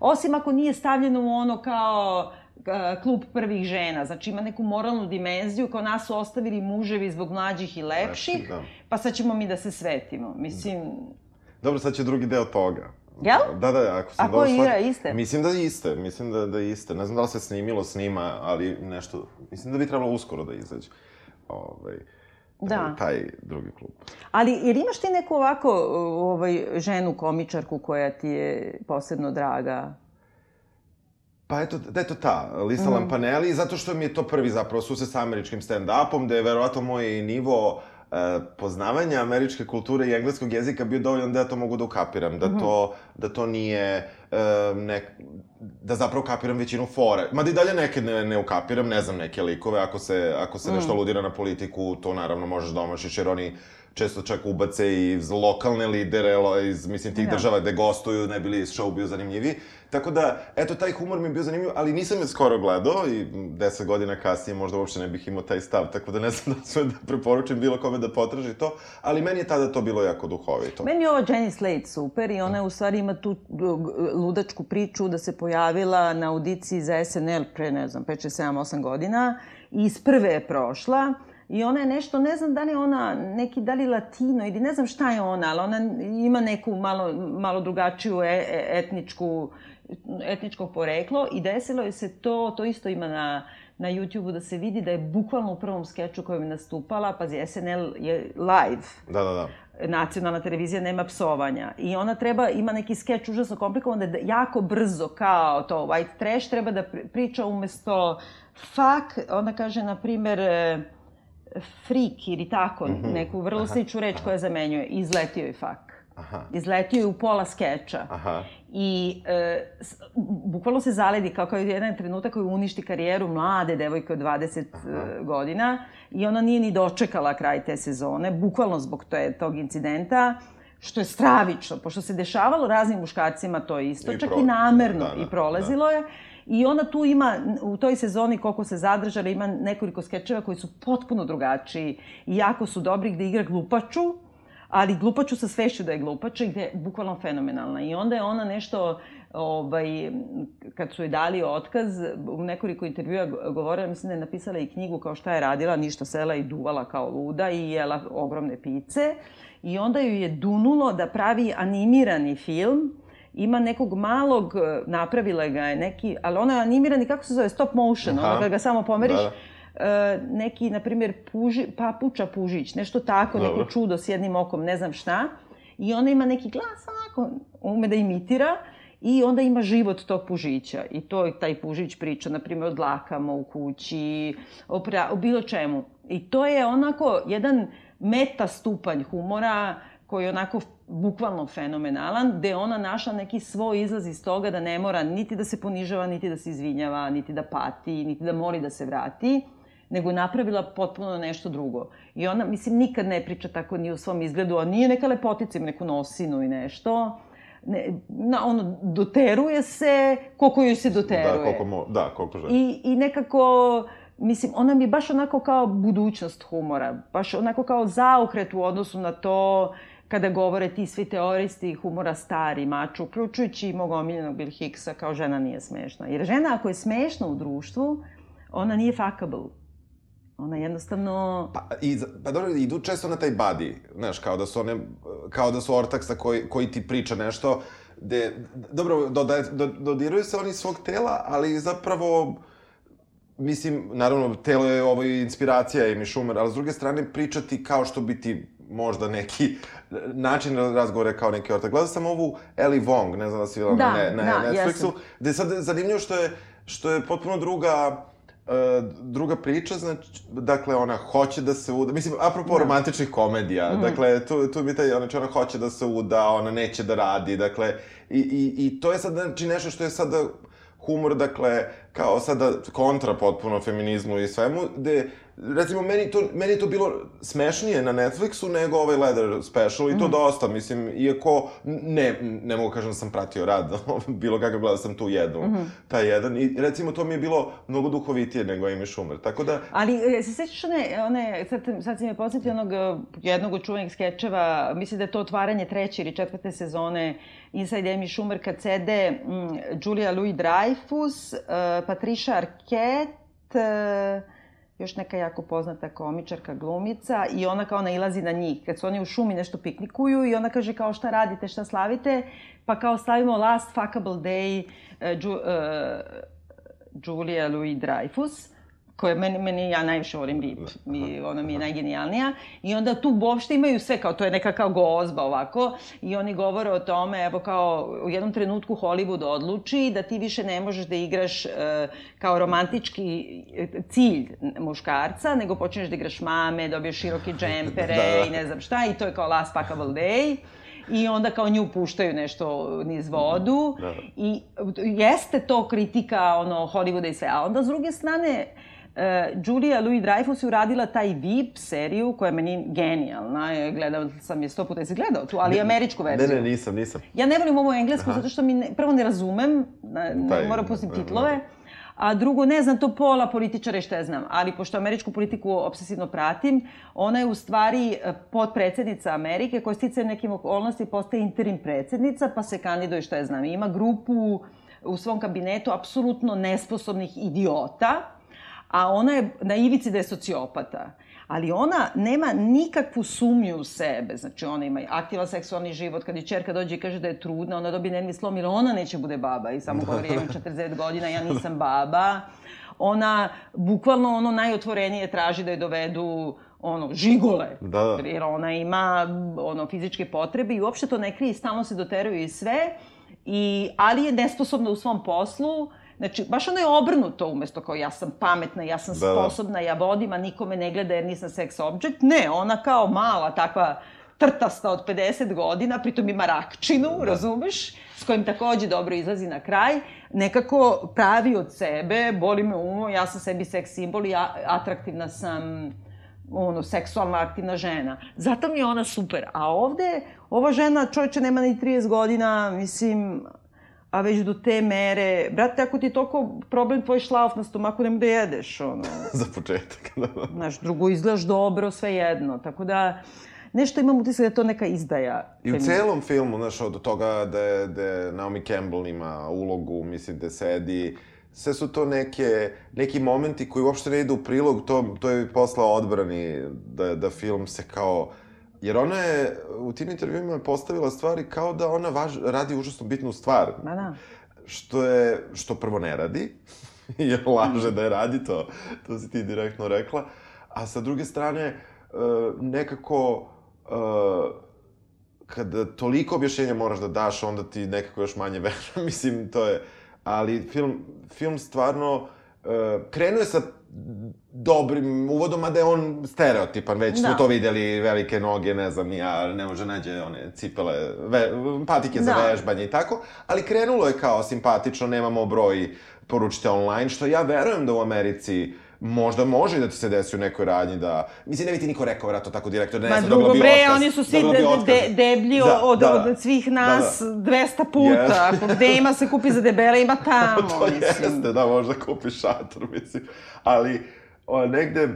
osim ako nije stavljeno u ono kao klub prvih žena, znači ima neku moralnu dimenziju, kao nas su ostavili muževi zbog mlađih i lepših, da. pa sad ćemo mi da se svetimo. Mislim, Dobro, sad će drugi deo toga. Jel? Da, da, ako sam dobro shvatio- igra, iste? Mislim da iste, mislim da, da iste. Ne znam da li se snimilo, snima, ali nešto... Mislim da bi trebalo uskoro da izađe. Ovaj, Da. Taj drugi klub. ali jer imaš ti neku ovako ovaj, ženu komičarku koja ti je posebno draga? Pa eto, da eto ta, Lisa Mhm. Lampanelli, zato što mi je to prvi zapravo susret sa američkim stand-upom, da je verovatno moj nivo e, poznavanja američke kulture i engleskog jezika bio dovoljan da ja to mogu da ukapiram, da to, da to nije e, nek, da zapravo kapiram većinu fore. Mada i dalje neke ne, ne ukapiram, ne znam, neke likove, ako se, ako se nešto aludira na politiku, to naravno možeš da omašiš, jer oni često čak ubace i iz lokalne lidere, iz, mislim, tih Da. država gde gostuju, ne bi li show bio zanimljiviji. Tako da, eto, taj humor mi je bio zanimljiv, ali nisam je skoro gledao i deset godina kasnije možda uopšte ne bih imao taj stav, tako da ne znam <laughs> da sve da preporučim bilo kome da potraži to, ali meni je tada to bilo jako duhovito. Meni je ova Jenny Slate super i ona u stvari ima tu ludačku priču da se pojavila na audiciji za SNL pre, ne znam, 5, 6, 7, 8 godina i iz prve je prošla i ona je nešto, ne znam da li je ona neki, da li latino ili ne znam šta je ona, ali ona ima neku malo, malo drugačiju e, e- etničku, etničko poreklo i desilo je se to, to isto ima na, na YouTube-u da se vidi da je bukvalno u prvom skeču kojem je nastupala, pazi, SNL je live, Da, da, da. nacionalna televizija nema psovanja i ona treba, ima neki skeč užasno komplikovan da jako brzo kao to white trash treba da pri- priča umesto fuck, ona kaže na primer freak ili tako, neku vrlo sličnu reč koja zamenjuje, izletio je fuck. Aha. Izletio je u pola skeča. Aha. I e, s, bukvalno se zaledi kao, kao jedan trenutak koji uništi karijeru mlade devojke od 20 e, godina i ona nije ni dočekala kraj te sezone, bukvalno zbog te, tog incidenta, što je stravično, pošto se dešavalo raznim muškarcima to isto, I čak pro- i namerno da, da, i prolazilo je. I ona tu ima, u toj sezoni koliko se zadržala, ima nekoliko skečeva koji su potpuno drugačiji i jako su dobri gde igra glupaču, ali glupaču sa svešću da je glupača i gde je bukvalno fenomenalna. I onda je ona nešto, ovaj, kad su joj dali otkaz, u nekoliko intervjua go- govorila, mislim da je napisala i knjigu kao šta je radila, ništa sela i duvala kao luda i jela ogromne pice. I onda ju je dunulo da pravi animirani film, ima nekog malog, eh, napravila ga je neki, ali ono je animirani, kako se zove, stop motion, Aha. ono kad ga samo pomeriš, Da, da. e, neki, na primjer, puži, papuča pužić, nešto tako, Dobro. neko čudo s jednim okom, ne znam šta. I ona ima neki glas, onako, ume da imitira i onda ima život tog pužića. I to je taj pužić priča, na primjer, o dlakama u kući, o, pra, o bilo čemu. I to je onako jedan meta stupanj humora koji je onako bukvalno fenomenalan, gde ona našla neki svoj izlaz iz toga da ne mora niti da se ponižava, niti da se izvinjava, niti da pati, niti da moli da se vrati, nego je napravila potpuno nešto drugo. I ona, mislim, nikad ne priča tako ni u svom izgledu, a nije neka lepotica, ima neku nosinu i nešto. Ne, na, ono, doteruje se koliko joj se doteruje. Da, koliko, mo, da, koliko želi. I, I nekako, mislim, ona mi je baš onako kao budućnost humora. Baš onako kao zaokret u odnosu na to kada govore ti svi teoristi humora stari maču, uključujući i mog omiljenog Bill Hicksa, kao žena nije smešna. Jer žena ako je smešna u društvu, ona nije fuckable. Ona jednostavno... Pa, i, pa dobro, idu često na taj buddy, znaš, kao da su one, kao da su ortaksa koji, koji ti priča nešto, gde, dobro, dodaje, do, dodiruju se oni svog tela, ali zapravo, mislim, naravno, telo je ovo inspiracija Amy Schumer, ali s druge strane, pričati kao što bi ti možda neki način razgovora kao neki ortak. Gledao sam ovu Ellie Wong, ne znam da si videla Da, na, na da, Netflixu, jesam. gde je sad zanimljivo što je, što je potpuno druga e, druga priča, znači, dakle, ona hoće da se uda, mislim, apropo da. romantičnih komedija, mm. dakle, tu, tu mi taj, znači, ona hoće da se uda, ona neće da radi, dakle, i, i, i to je sad, znači, nešto što je sada humor, dakle, kao sada kontra potpuno feminizmu i svemu, gde recimo, meni, to, meni je to bilo smešnije na Netflixu nego ovaj Leather Special i to mm. dosta, mislim, iako ne, ne mogu kažem da sam pratio rad, <laughs> bilo kakav gledao sam tu jednu, mm -hmm. taj jedan, i recimo to mi je bilo mnogo duhovitije nego Amy Schumer, tako da... Ali, e, se sećaš one, one sad, sad si me podsjetio onog e, jednog od čuvenih skečeva, mislim da je to otvaranje treće ili četvrte sezone Inside Amy Schumer, kad sede mm, Julia Louis-Dreyfus, uh, Patricia Arquette, uh, još neka jako poznata komičarka, glumica i ona kao nailazi na njih. Kad su oni u šumi nešto piknikuju i ona kaže kao šta radite, šta slavite, pa kao slavimo Last Fuckable Day uh, Ju, uh, Julia Louis Dreyfus koja meni, meni ja najviše volim Rip, mi, ona mi je najgenijalnija. I onda tu uopšte imaju sve, kao to je neka kao gozba ovako, i oni govore o tome, evo kao u jednom trenutku Hollywood odluči da ti više ne možeš da igraš uh, kao romantički e, cilj muškarca, nego počneš da igraš mame, dobiješ široke <laughs> džempere da. i ne znam šta, i to je kao last fuckable day i onda kao nju puštaju nešto niz vodu da. i jeste to kritika ono Hollywooda i sve, a onda s druge strane Uh, Julia Louis-Dreyfus je uradila taj VIP seriju koja je meni genijalna. Gledao sam je sto puta. Jesi gledao tu? Ali ne, američku verziju. Ne, ne, nisam, nisam. Ja ne volim ovo englesku zato što mi ne, prvo ne razumem, ne, taj, moram pustim titlove. A drugo, ne znam to pola političara i šta ja znam, ali pošto američku politiku obsesivno pratim, ona je u stvari e, podpredsednica Amerike koja stice nekim okolnosti postaje interim predsednica, pa se kandiduje šta ja znam. Ima grupu u svom kabinetu apsolutno nesposobnih idiota, a ona je na ivici da je sociopata. Ali ona nema nikakvu sumnju u sebe. Znači, ona ima aktivan seksualni život. Kad je čerka dođe i kaže da je trudna, ona dobije nervni slom, ili ona neće bude baba. I samo govori, ja imam <laughs> 49 godina, ja nisam baba. Ona, bukvalno, ono najotvorenije traži da je dovedu ono, žigole. Da, da. Jer ona ima, ono, fizičke potrebe i uopšte to ne krije, stalno se doteruje i sve. I, ali je nesposobna u svom poslu Znači, baš ono je obrnuto umesto kao ja sam pametna, ja sam da, da. sposobna, ja vodim, a nikome ne gleda jer nisam sex object. Ne, ona kao mala takva trtasta od 50 godina, pritom ima rakčinu, da. razumeš, s kojim takođe dobro izlazi na kraj, nekako pravi od sebe, boli me umo, ja sam sebi seks simbol i ja, atraktivna sam, ono, seksualno aktivna žena. Zato mi je ona super. A ovde, ova žena, čovječe, nema ni 30 godina, mislim, a već do te mere, brate, ako ti je toliko problem tvoj šlauf na stomaku, nema da jedeš, ono. <laughs> Za početak, da. Znaš, drugo izgledaš dobro, sve jedno, tako da nešto imam utisak da je to neka izdaja. I u celom filmu, znaš, od toga da je, da Naomi Campbell ima ulogu, mislim, da sedi, sve su to neke, neki momenti koji uopšte ne idu u prilog, to, to je poslao odbrani, da, da film se kao Jer ona je u tim intervjuima postavila stvari kao da ona važ, radi užasno bitnu stvar. Ma da. Što je, što prvo ne radi, <laughs> jer laže da je radi, to, to si ti direktno rekla. A sa druge strane, e, nekako, e, kada toliko objašnjenja moraš da daš, onda ti nekako još manje <laughs> vera. Mislim, to je... Ali film, film stvarno e, krenuo je sa dobrim uvodom, a da je on stereotipan, već da. smo to videli, velike noge, ne znam, ja, ne može nađe one cipele, ve, patike za da. vežbanje i tako, ali krenulo je kao simpatično, nemamo broj poručite online, što ja verujem da u Americi možda može da ti se desi u nekoj radnji da... Mislim, ne bi ti niko rekao, vratno tako direktor, da ne znam, dobila bi bre, otkaz. oni su svi de, de, deblji da, od, da, od svih nas da, da. 200 puta. Yes. Gde ima se kupi za debele, ima <laughs> tamo, to mislim. jeste, da, možda kupi šator, mislim. Ali, o, negde,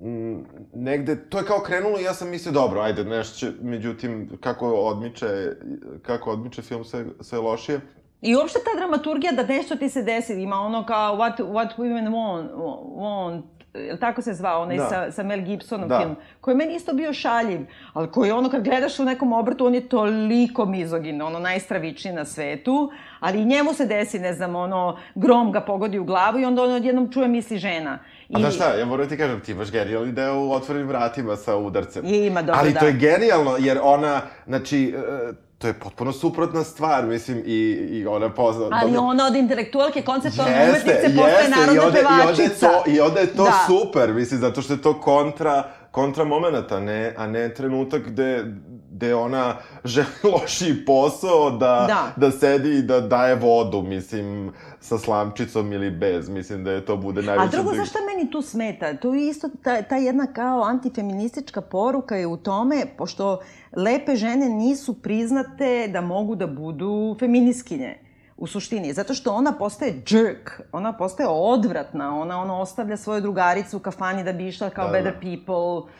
m, negde, to je kao krenulo i ja sam mislio, dobro, ajde, nešto će, međutim, kako odmiče, kako odmiče film sve, sve lošije, I uopšte ta dramaturgija da nešto ti se desi, ima ono kao What, what Women Want, want Jel tako se zvao, onaj da. sa, sa Mel Gibsonom da. film, koji je meni isto bio šaljiv, ali koji ono kad gledaš u nekom obrtu, on je toliko mizogin, ono najstravičniji na svetu, ali i njemu se desi, ne znam, ono, grom ga pogodi u glavu i onda on odjednom čuje misli žena. I... A da šta, ja moram ti kažem, ti imaš genijalni deo u otvorenim vratima sa udarcem. I ima dobro, Ali da. to je genijalno, jer ona, znači, e, to je potpuno suprotna stvar, mislim, i, i ona pozna... Ali dobro, ona od intelektualke, konceptualne Jeste, umetnice, postaje jeste, i narodna onda, i onda je pevačica. to, I onda je to Da. super, mislim, zato što je to kontra, kontra momenta, ne, a ne trenutak gde, gde ona želi <laughs> lošiji posao da, Da. da sedi i da daje vodu, mislim, sa slamčicom ili bez, mislim da je to bude najveća... A drugo, znaš šta meni tu smeta? Tu je isto ta, ta jedna kao antifeministička poruka je u tome, pošto lepe žene nisu priznate da mogu da budu feminiskinje u suštini, zato što ona postaje jerk, ona postaje odvratna, ona ono ostavlja svoju drugaricu u kafani da bi išla kao Da, better da. people,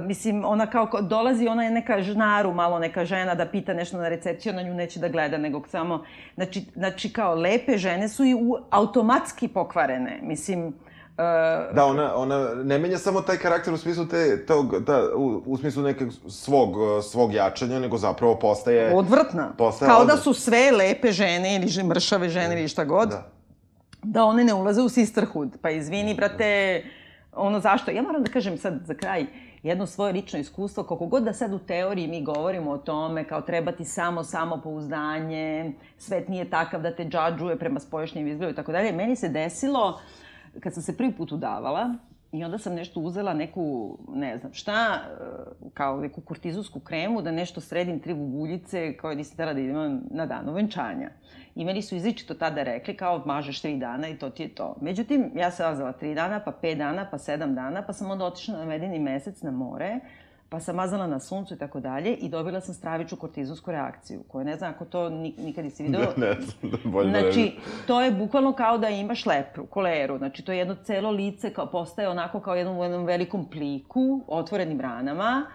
mislim, ona kao dolazi, ona je neka žnaru, malo neka žena da pita nešto na recepciju, na nju neće da gleda, nego samo, znači, znači kao lepe žene su i u, automatski pokvarene, mislim, e, Da, ona, ona ne menja samo taj karakter u smislu te, tog, da, u, u smislu nekog svog, uh, svog jačanja, nego zapravo postaje... odvrtna. Postaje Kao da odvratna. su sve lepe žene ili mršave žene ili šta god, Da. da one ne ulaze u sisterhood. Pa izvini, brate, ono zašto? Ja moram da kažem sad za kraj jedno svoje lično iskustvo, koliko god da sad u teoriji mi govorimo o tome, kao treba ti samo samopouzdanje, svet nije takav da te džadžuje prema spoljašnjem izgledu i tako dalje. Meni se desilo, kad sam se prvi put udavala, I onda sam nešto uzela, neku, ne znam šta, e, kao neku kortizonsku kremu, da nešto sredim tri bubuljice koje nisam htela da idem na danu venčanja. I meni su izričito tada rekli kao mažeš tri dana i to ti je to. Međutim, ja sam mazala tri dana, pa pet dana, pa sedam dana, pa sam onda otišla na medeni mesec na more, pa sam mazala na suncu i tako dalje i dobila sam stravičnu kortizonsku reakciju, koju ne znam ako to ni- nikad nisi video. ne znam, da bolje da ne Znači, vidim. to je bukvalno kao da imaš lepru, koleru. Znači, to je jedno celo lice kao postaje onako kao jednom, u jednom velikom pliku, otvorenim ranama.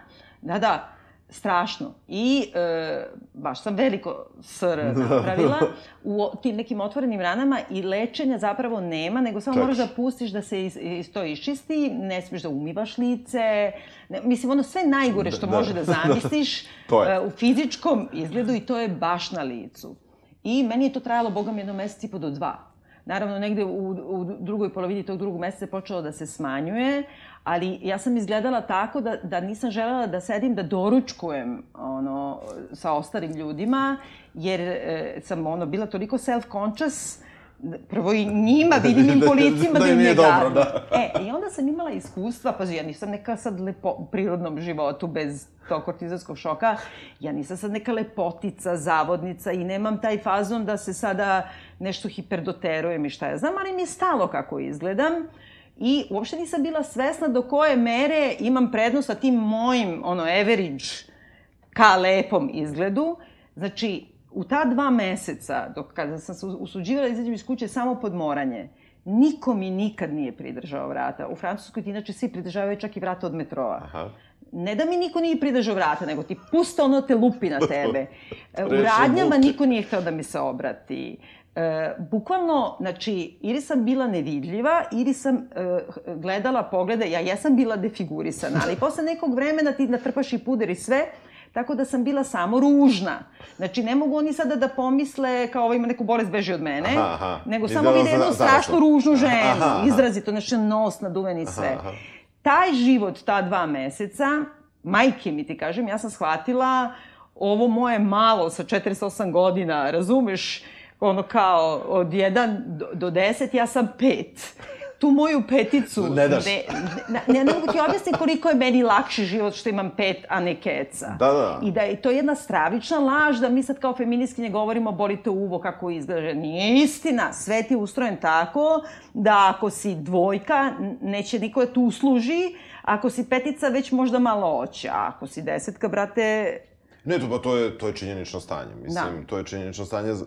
Da, da, strašno. I e, baš sam veliko sr <laughs> napravila u tim nekim otvorenim ranama i lečenja zapravo nema, nego samo Čak. moraš da pustiš da se is, is, to iščisti, ne smiješ da umivaš lice, ne, mislim, ono sve najgore što Da, može da zamisliš <laughs> To je. e, u fizičkom izgledu i to je baš na licu. I meni je to trajalo, boga mi, jedno mesec i po do dva. Naravno, negde u, u drugoj polovini tog drugog meseca počelo da se smanjuje, ali ja sam izgledala tako da, da nisam želela da sedim da doručkujem ono, sa ostalim ljudima, jer e, sam ono, bila toliko self-conscious, prvo i njima, vidim <laughs> im po licima Da da, im im nije je dobro, da. E, i onda sam imala iskustva, pazi, ja nisam neka sad lepo, u prirodnom životu bez tog kortizonskog šoka, ja nisam sad neka lepotica, zavodnica i nemam taj fazon da se sada nešto hiperdoterujem i šta ja znam, ali mi je stalo kako izgledam. I uopšte nisam bila svesna do koje mere imam prednost sa tim mojim, ono, average ka lepom izgledu. Znači, u ta dva meseca, dok kada sam se usuđivala da izađem iz kuće samo pod moranje, niko mi nikad nije pridržao vrata. U Francuskoj ti inače svi pridržavaju čak i vrata od metroa. Aha. Ne da mi niko nije pridržao vrata, nego ti pusta ono te lupi na tebe. <laughs> U radnjama niko nije hteo da mi se obrati. E, bukvalno, znači, ili sam bila nevidljiva, ili sam e, gledala poglede, ja jesam bila defigurisana, ali posle nekog vremena ti natrpaš i puder i sve, tako da sam bila samo ružna. Znači, ne mogu oni sada da pomisle kao ovo ima neku bolest beži od mene, Aha, aha. nego samo vide za- jednu završno. strašno ružnu ženu, Aha, aha. izrazito, znači nos naduven i sve. Aha, aha. Taj život, ta dva meseca, majke mi ti kažem, ja sam shvatila ovo moje malo sa 48 godina, razumeš, ono kao od 1 do, do 10, ja sam 5. Tu moju peticu... Ne daš. Ne, ne, ne, ne mogu ti objasniti koliko je meni lakši život što imam pet, a ne keca. Da, da. I da je to jedna stravična laž da mi sad kao feministkinje govorimo bolite uvo kako izgleda. Nije istina. Svet je ustrojen tako da ako si dvojka, neće niko da tu usluži. Ako si petica, već možda malo oće. A ako si desetka, brate, Ne, to, pa to je, to je činjenično stanje. Mislim, Da. to je činjenično stanje za,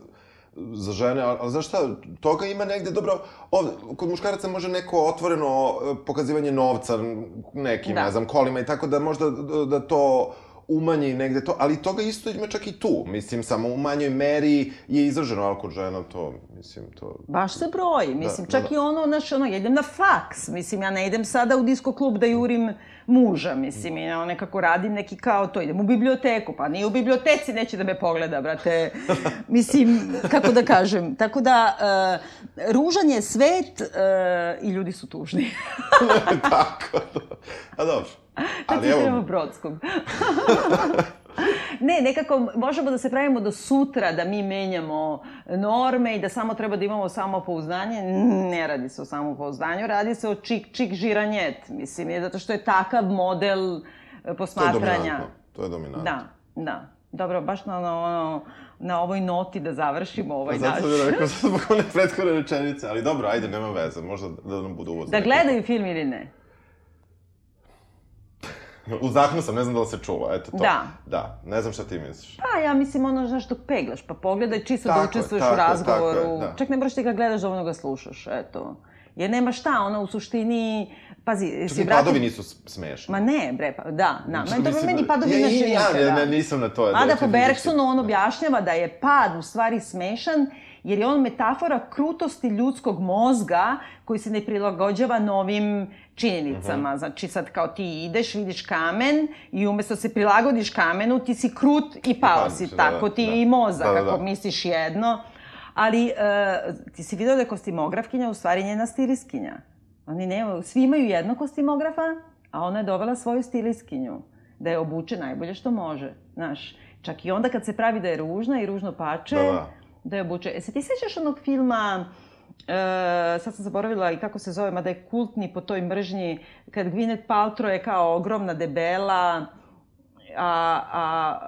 za žene, ali, ali znaš šta, toga ima negde, dobro, ovde, kod muškaraca može neko otvoreno e, pokazivanje novca nekim, Da. ne znam, kolima i tako da možda da, da to umanji negde to, ali toga isto ima čak i tu, mislim, samo u manjoj meri je izraženo, ali kod žena to, mislim, to... Baš se broji, mislim, da, čak da. i ono, znaš, ono, ja idem na faks, mislim, ja ne idem sada u disko klub da jurim muža, mislim, ja nekako radim neki kao to, idem u biblioteku, pa nije u biblioteci, neće da me pogleda, brate, <laughs> mislim, kako da kažem, tako da, uh, ružan je svet uh, i ljudi su tužni. <laughs> tako, a dobro. Ali prema evo, Brodskom. <laughs> ne, nekako možemo da se pravimo do sutra da mi menjamo norme i da samo treba da imamo samopouzdanje. Ne radi se o samopouzdanju, radi se o čik, čik žiranjet, mislim, je zato što je takav model e, posmatranja. To je dominantno. To je dominantno. Da, da. Dobro, baš na, ono, ono, na ovoj noti da završimo ovaj naš. Zato sam rekao <laughs> zbog one prethodne rečenice, ali dobro, ajde, nema veze, možda da nam bude uvod. Da gledaju film ili ne. Uzdahnuo sam, ne znam da li se čulo, eto to. Da. Da, ne znam šta ti misliš. Pa, ja mislim ono, znaš, dok peglaš, pa pogledaj čisto Tako da je, učestvuješ tako u razgovoru. tako da. Čak ne moraš ti ga gledaš, dovoljno ga slušaš, eto. Jer nema šta, ono, u suštini, pazi, Čak si vrati... padovi nisu smešni. Ma ne, bre, pa, da, na, meni, dobro, mislim- meni padovi ja, inače ja, ja, ne, nisam na to. Mada da, po fizički- Bergsonu on objašnjava da je pad u stvari smešan, jer je on metafora krutosti ljudskog mozga koji se ne prilagođava novim činjenicama. Mhm. Znači sad kao ti ideš, vidiš kamen i umesto da se prilagodiš kamenu, ti si krut i pao si. da, Tako da, ti da. i mozak, Da, da, ako da. misliš jedno. Ali e, ti si vidio da je kostimografkinja u stvari njena stilistkinja. Oni ne, svi imaju jednog kostimografa, a ona je dovela svoju stilistkinju. Da je obuče najbolje što može. Znaš, čak i onda kad se pravi da je ružna i ružno pače, Da, da. Da je obuče. E se ti sećaš onog filma, e, sad sam zaboravila i kako se zove, mada je kultni po toj mržnji, kad Gwyneth Paltrow je kao ogromna debela, a, a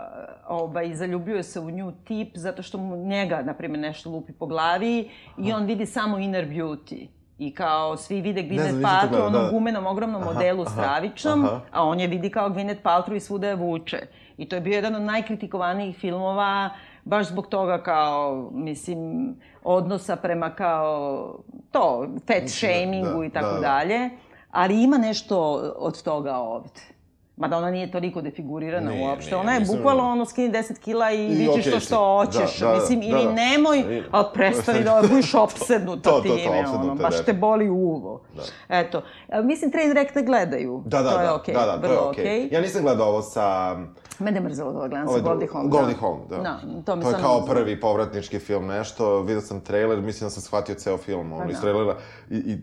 ovaj, zaljubio se u nju tip zato što mu njega, na primjer, nešto lupi po glavi i on vidi samo inner beauty. I kao svi vide Gwyneth Paltrow, gledao, onom da. gumenom, ogromnom Aha, modelu aha, stravičnom, aha. a on je vidi kao Gwyneth Paltrow i svuda je vuče. I to je bio jedan od najkritikovanijih filmova, baš zbog toga kao, mislim, odnosa prema kao to, fat shamingu da, i tako da, da. dalje. Ali ima nešto od toga ovde. Mada ona nije toliko defigurirana Nije, uopšte. nije, ona je mislim- bukvalno ono skini 10 kila i, I vidiš okej to što hoćeš. Da, da, mislim, da, ili da. nemoj, ali prestani da <laughs> budeš opsednuta To, to, to, time. opsednuta, ono, baš te boli uvo. Da. Eto. E, Mislim, Train Wreck ne gledaju. Da, da, to je da, okej, da, da, to je okej. okej. Ja nisam gledao ovo sa... Mene je mrzelo da gledam sa Ovaj Goldie Hawn. Goldie da. Hawn, da. Da, to mi To je kao prvi povratnički film nešto, vidio sam trailer, mislim da sam shvatio ceo film, ono, Pa iz da. trailera. I, i,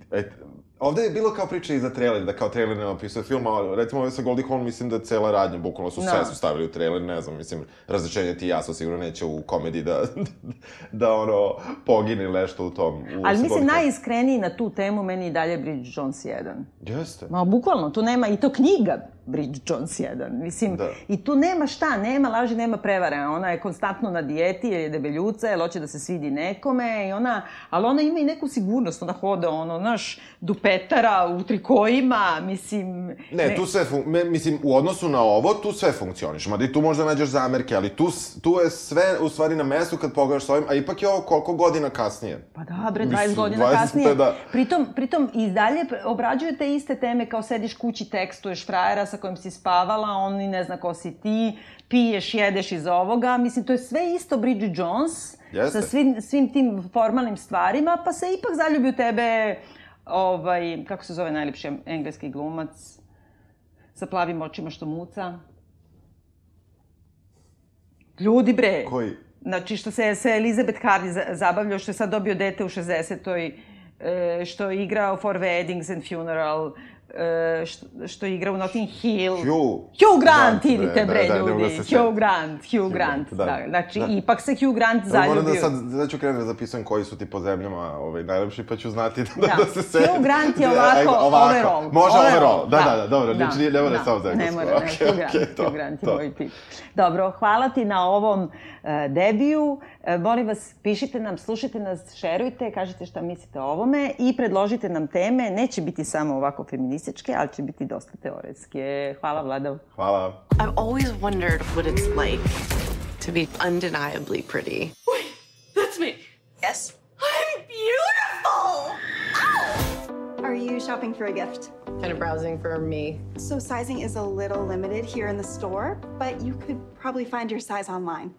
ovde je bilo kao priča i za trailer, da kao trailer ne opisuje film, a recimo ovo sa Goldie Hawn mislim da cela radnja, bukvalno su sve Da. su stavili u trailer, ne znam, mislim, razrešenje ti i ja su sigurno neće u komediji da, <laughs> da ono, pogine nešto u tom. U, Ali mislim, najiskreniji na tu temu meni i dalje Bridget Jones 1. Jeste. Ma, bukvalno, tu nema, i to knjiga Bridget Jones 1. Mislim, Da. i tu nema šta, nema laži, nema prevare. Ona je konstantno na dijeti, jer je debeljuca, jer hoće da se svidi nekome, i ona, ali ona ima i neku sigurnost, ona hoda, ono, znaš, dupetara u trikojima, mislim... Ne, tu sve, fun... me, mislim, u odnosu na ovo, tu sve funkcioniš. Mada i tu možda nađeš zamerke, ali tu, tu je sve u stvari na mestu kad pogledaš s ovim, a ipak je ovo koliko godina kasnije. Pa da, bre, 20 Mislim, godina 20, kasnije. da. Pritom, pritom i dalje pr- obrađuje te iste teme kao sediš kući, tekstuješ frajera sa kojim si spavala, on ni ne zna ko si ti, piješ, jedeš iz ovoga. Mislim, to je sve isto Bridget Jones Jeste. sa svim, svim tim formalnim stvarima, pa se ipak zaljubi u tebe, ovaj, kako se zove najljepši engleski glumac, sa plavim očima što muca. Ljudi bre! Koji? Znači, što se, se Elizabeth Hardy za- zabavljao, što je sad dobio dete u 60-oj, e, što je igrao For Weddings and Funeral, što, što je igrao u Notting Hill. Hugh. Hugh Grant, Grant, idite da, bre, da, da, ne da ljudi. se setim. Hugh Grant, Hugh Grant. da. Da. Znači, Da. ipak se Hugh Grant Evo, zaljubio. moram da sad, da ću krenuti da zapisujem koji su ti po zemljama ovaj, najlepši, pa ću znati da, Da. da, se setim. Hugh Grant je Da, ovako, ajde, ovako. overall. Može overall, da, da, da, dobro, da, znači ne mora da. samo za Ne mora, ne, Okej, Hugh Grant, to, Hugh Grant je moj tip. Dobro, hvala ti na ovom uh, debiju. Uh, molim vas, pišite nam, slušajte nas, šerujte, kažite šta mislite o ovome i predložite nam teme. Neće biti samo ovako feminističke, ali će biti dosta teoretske. Hvala, Vlado. Hvala. I've always wondered what it's like to be undeniably pretty. Wait, That's me. Yes. I'm beautiful! Are you shopping for a gift? Kind of browsing for me. So sizing is a little limited here in the store, but you could probably find your size online.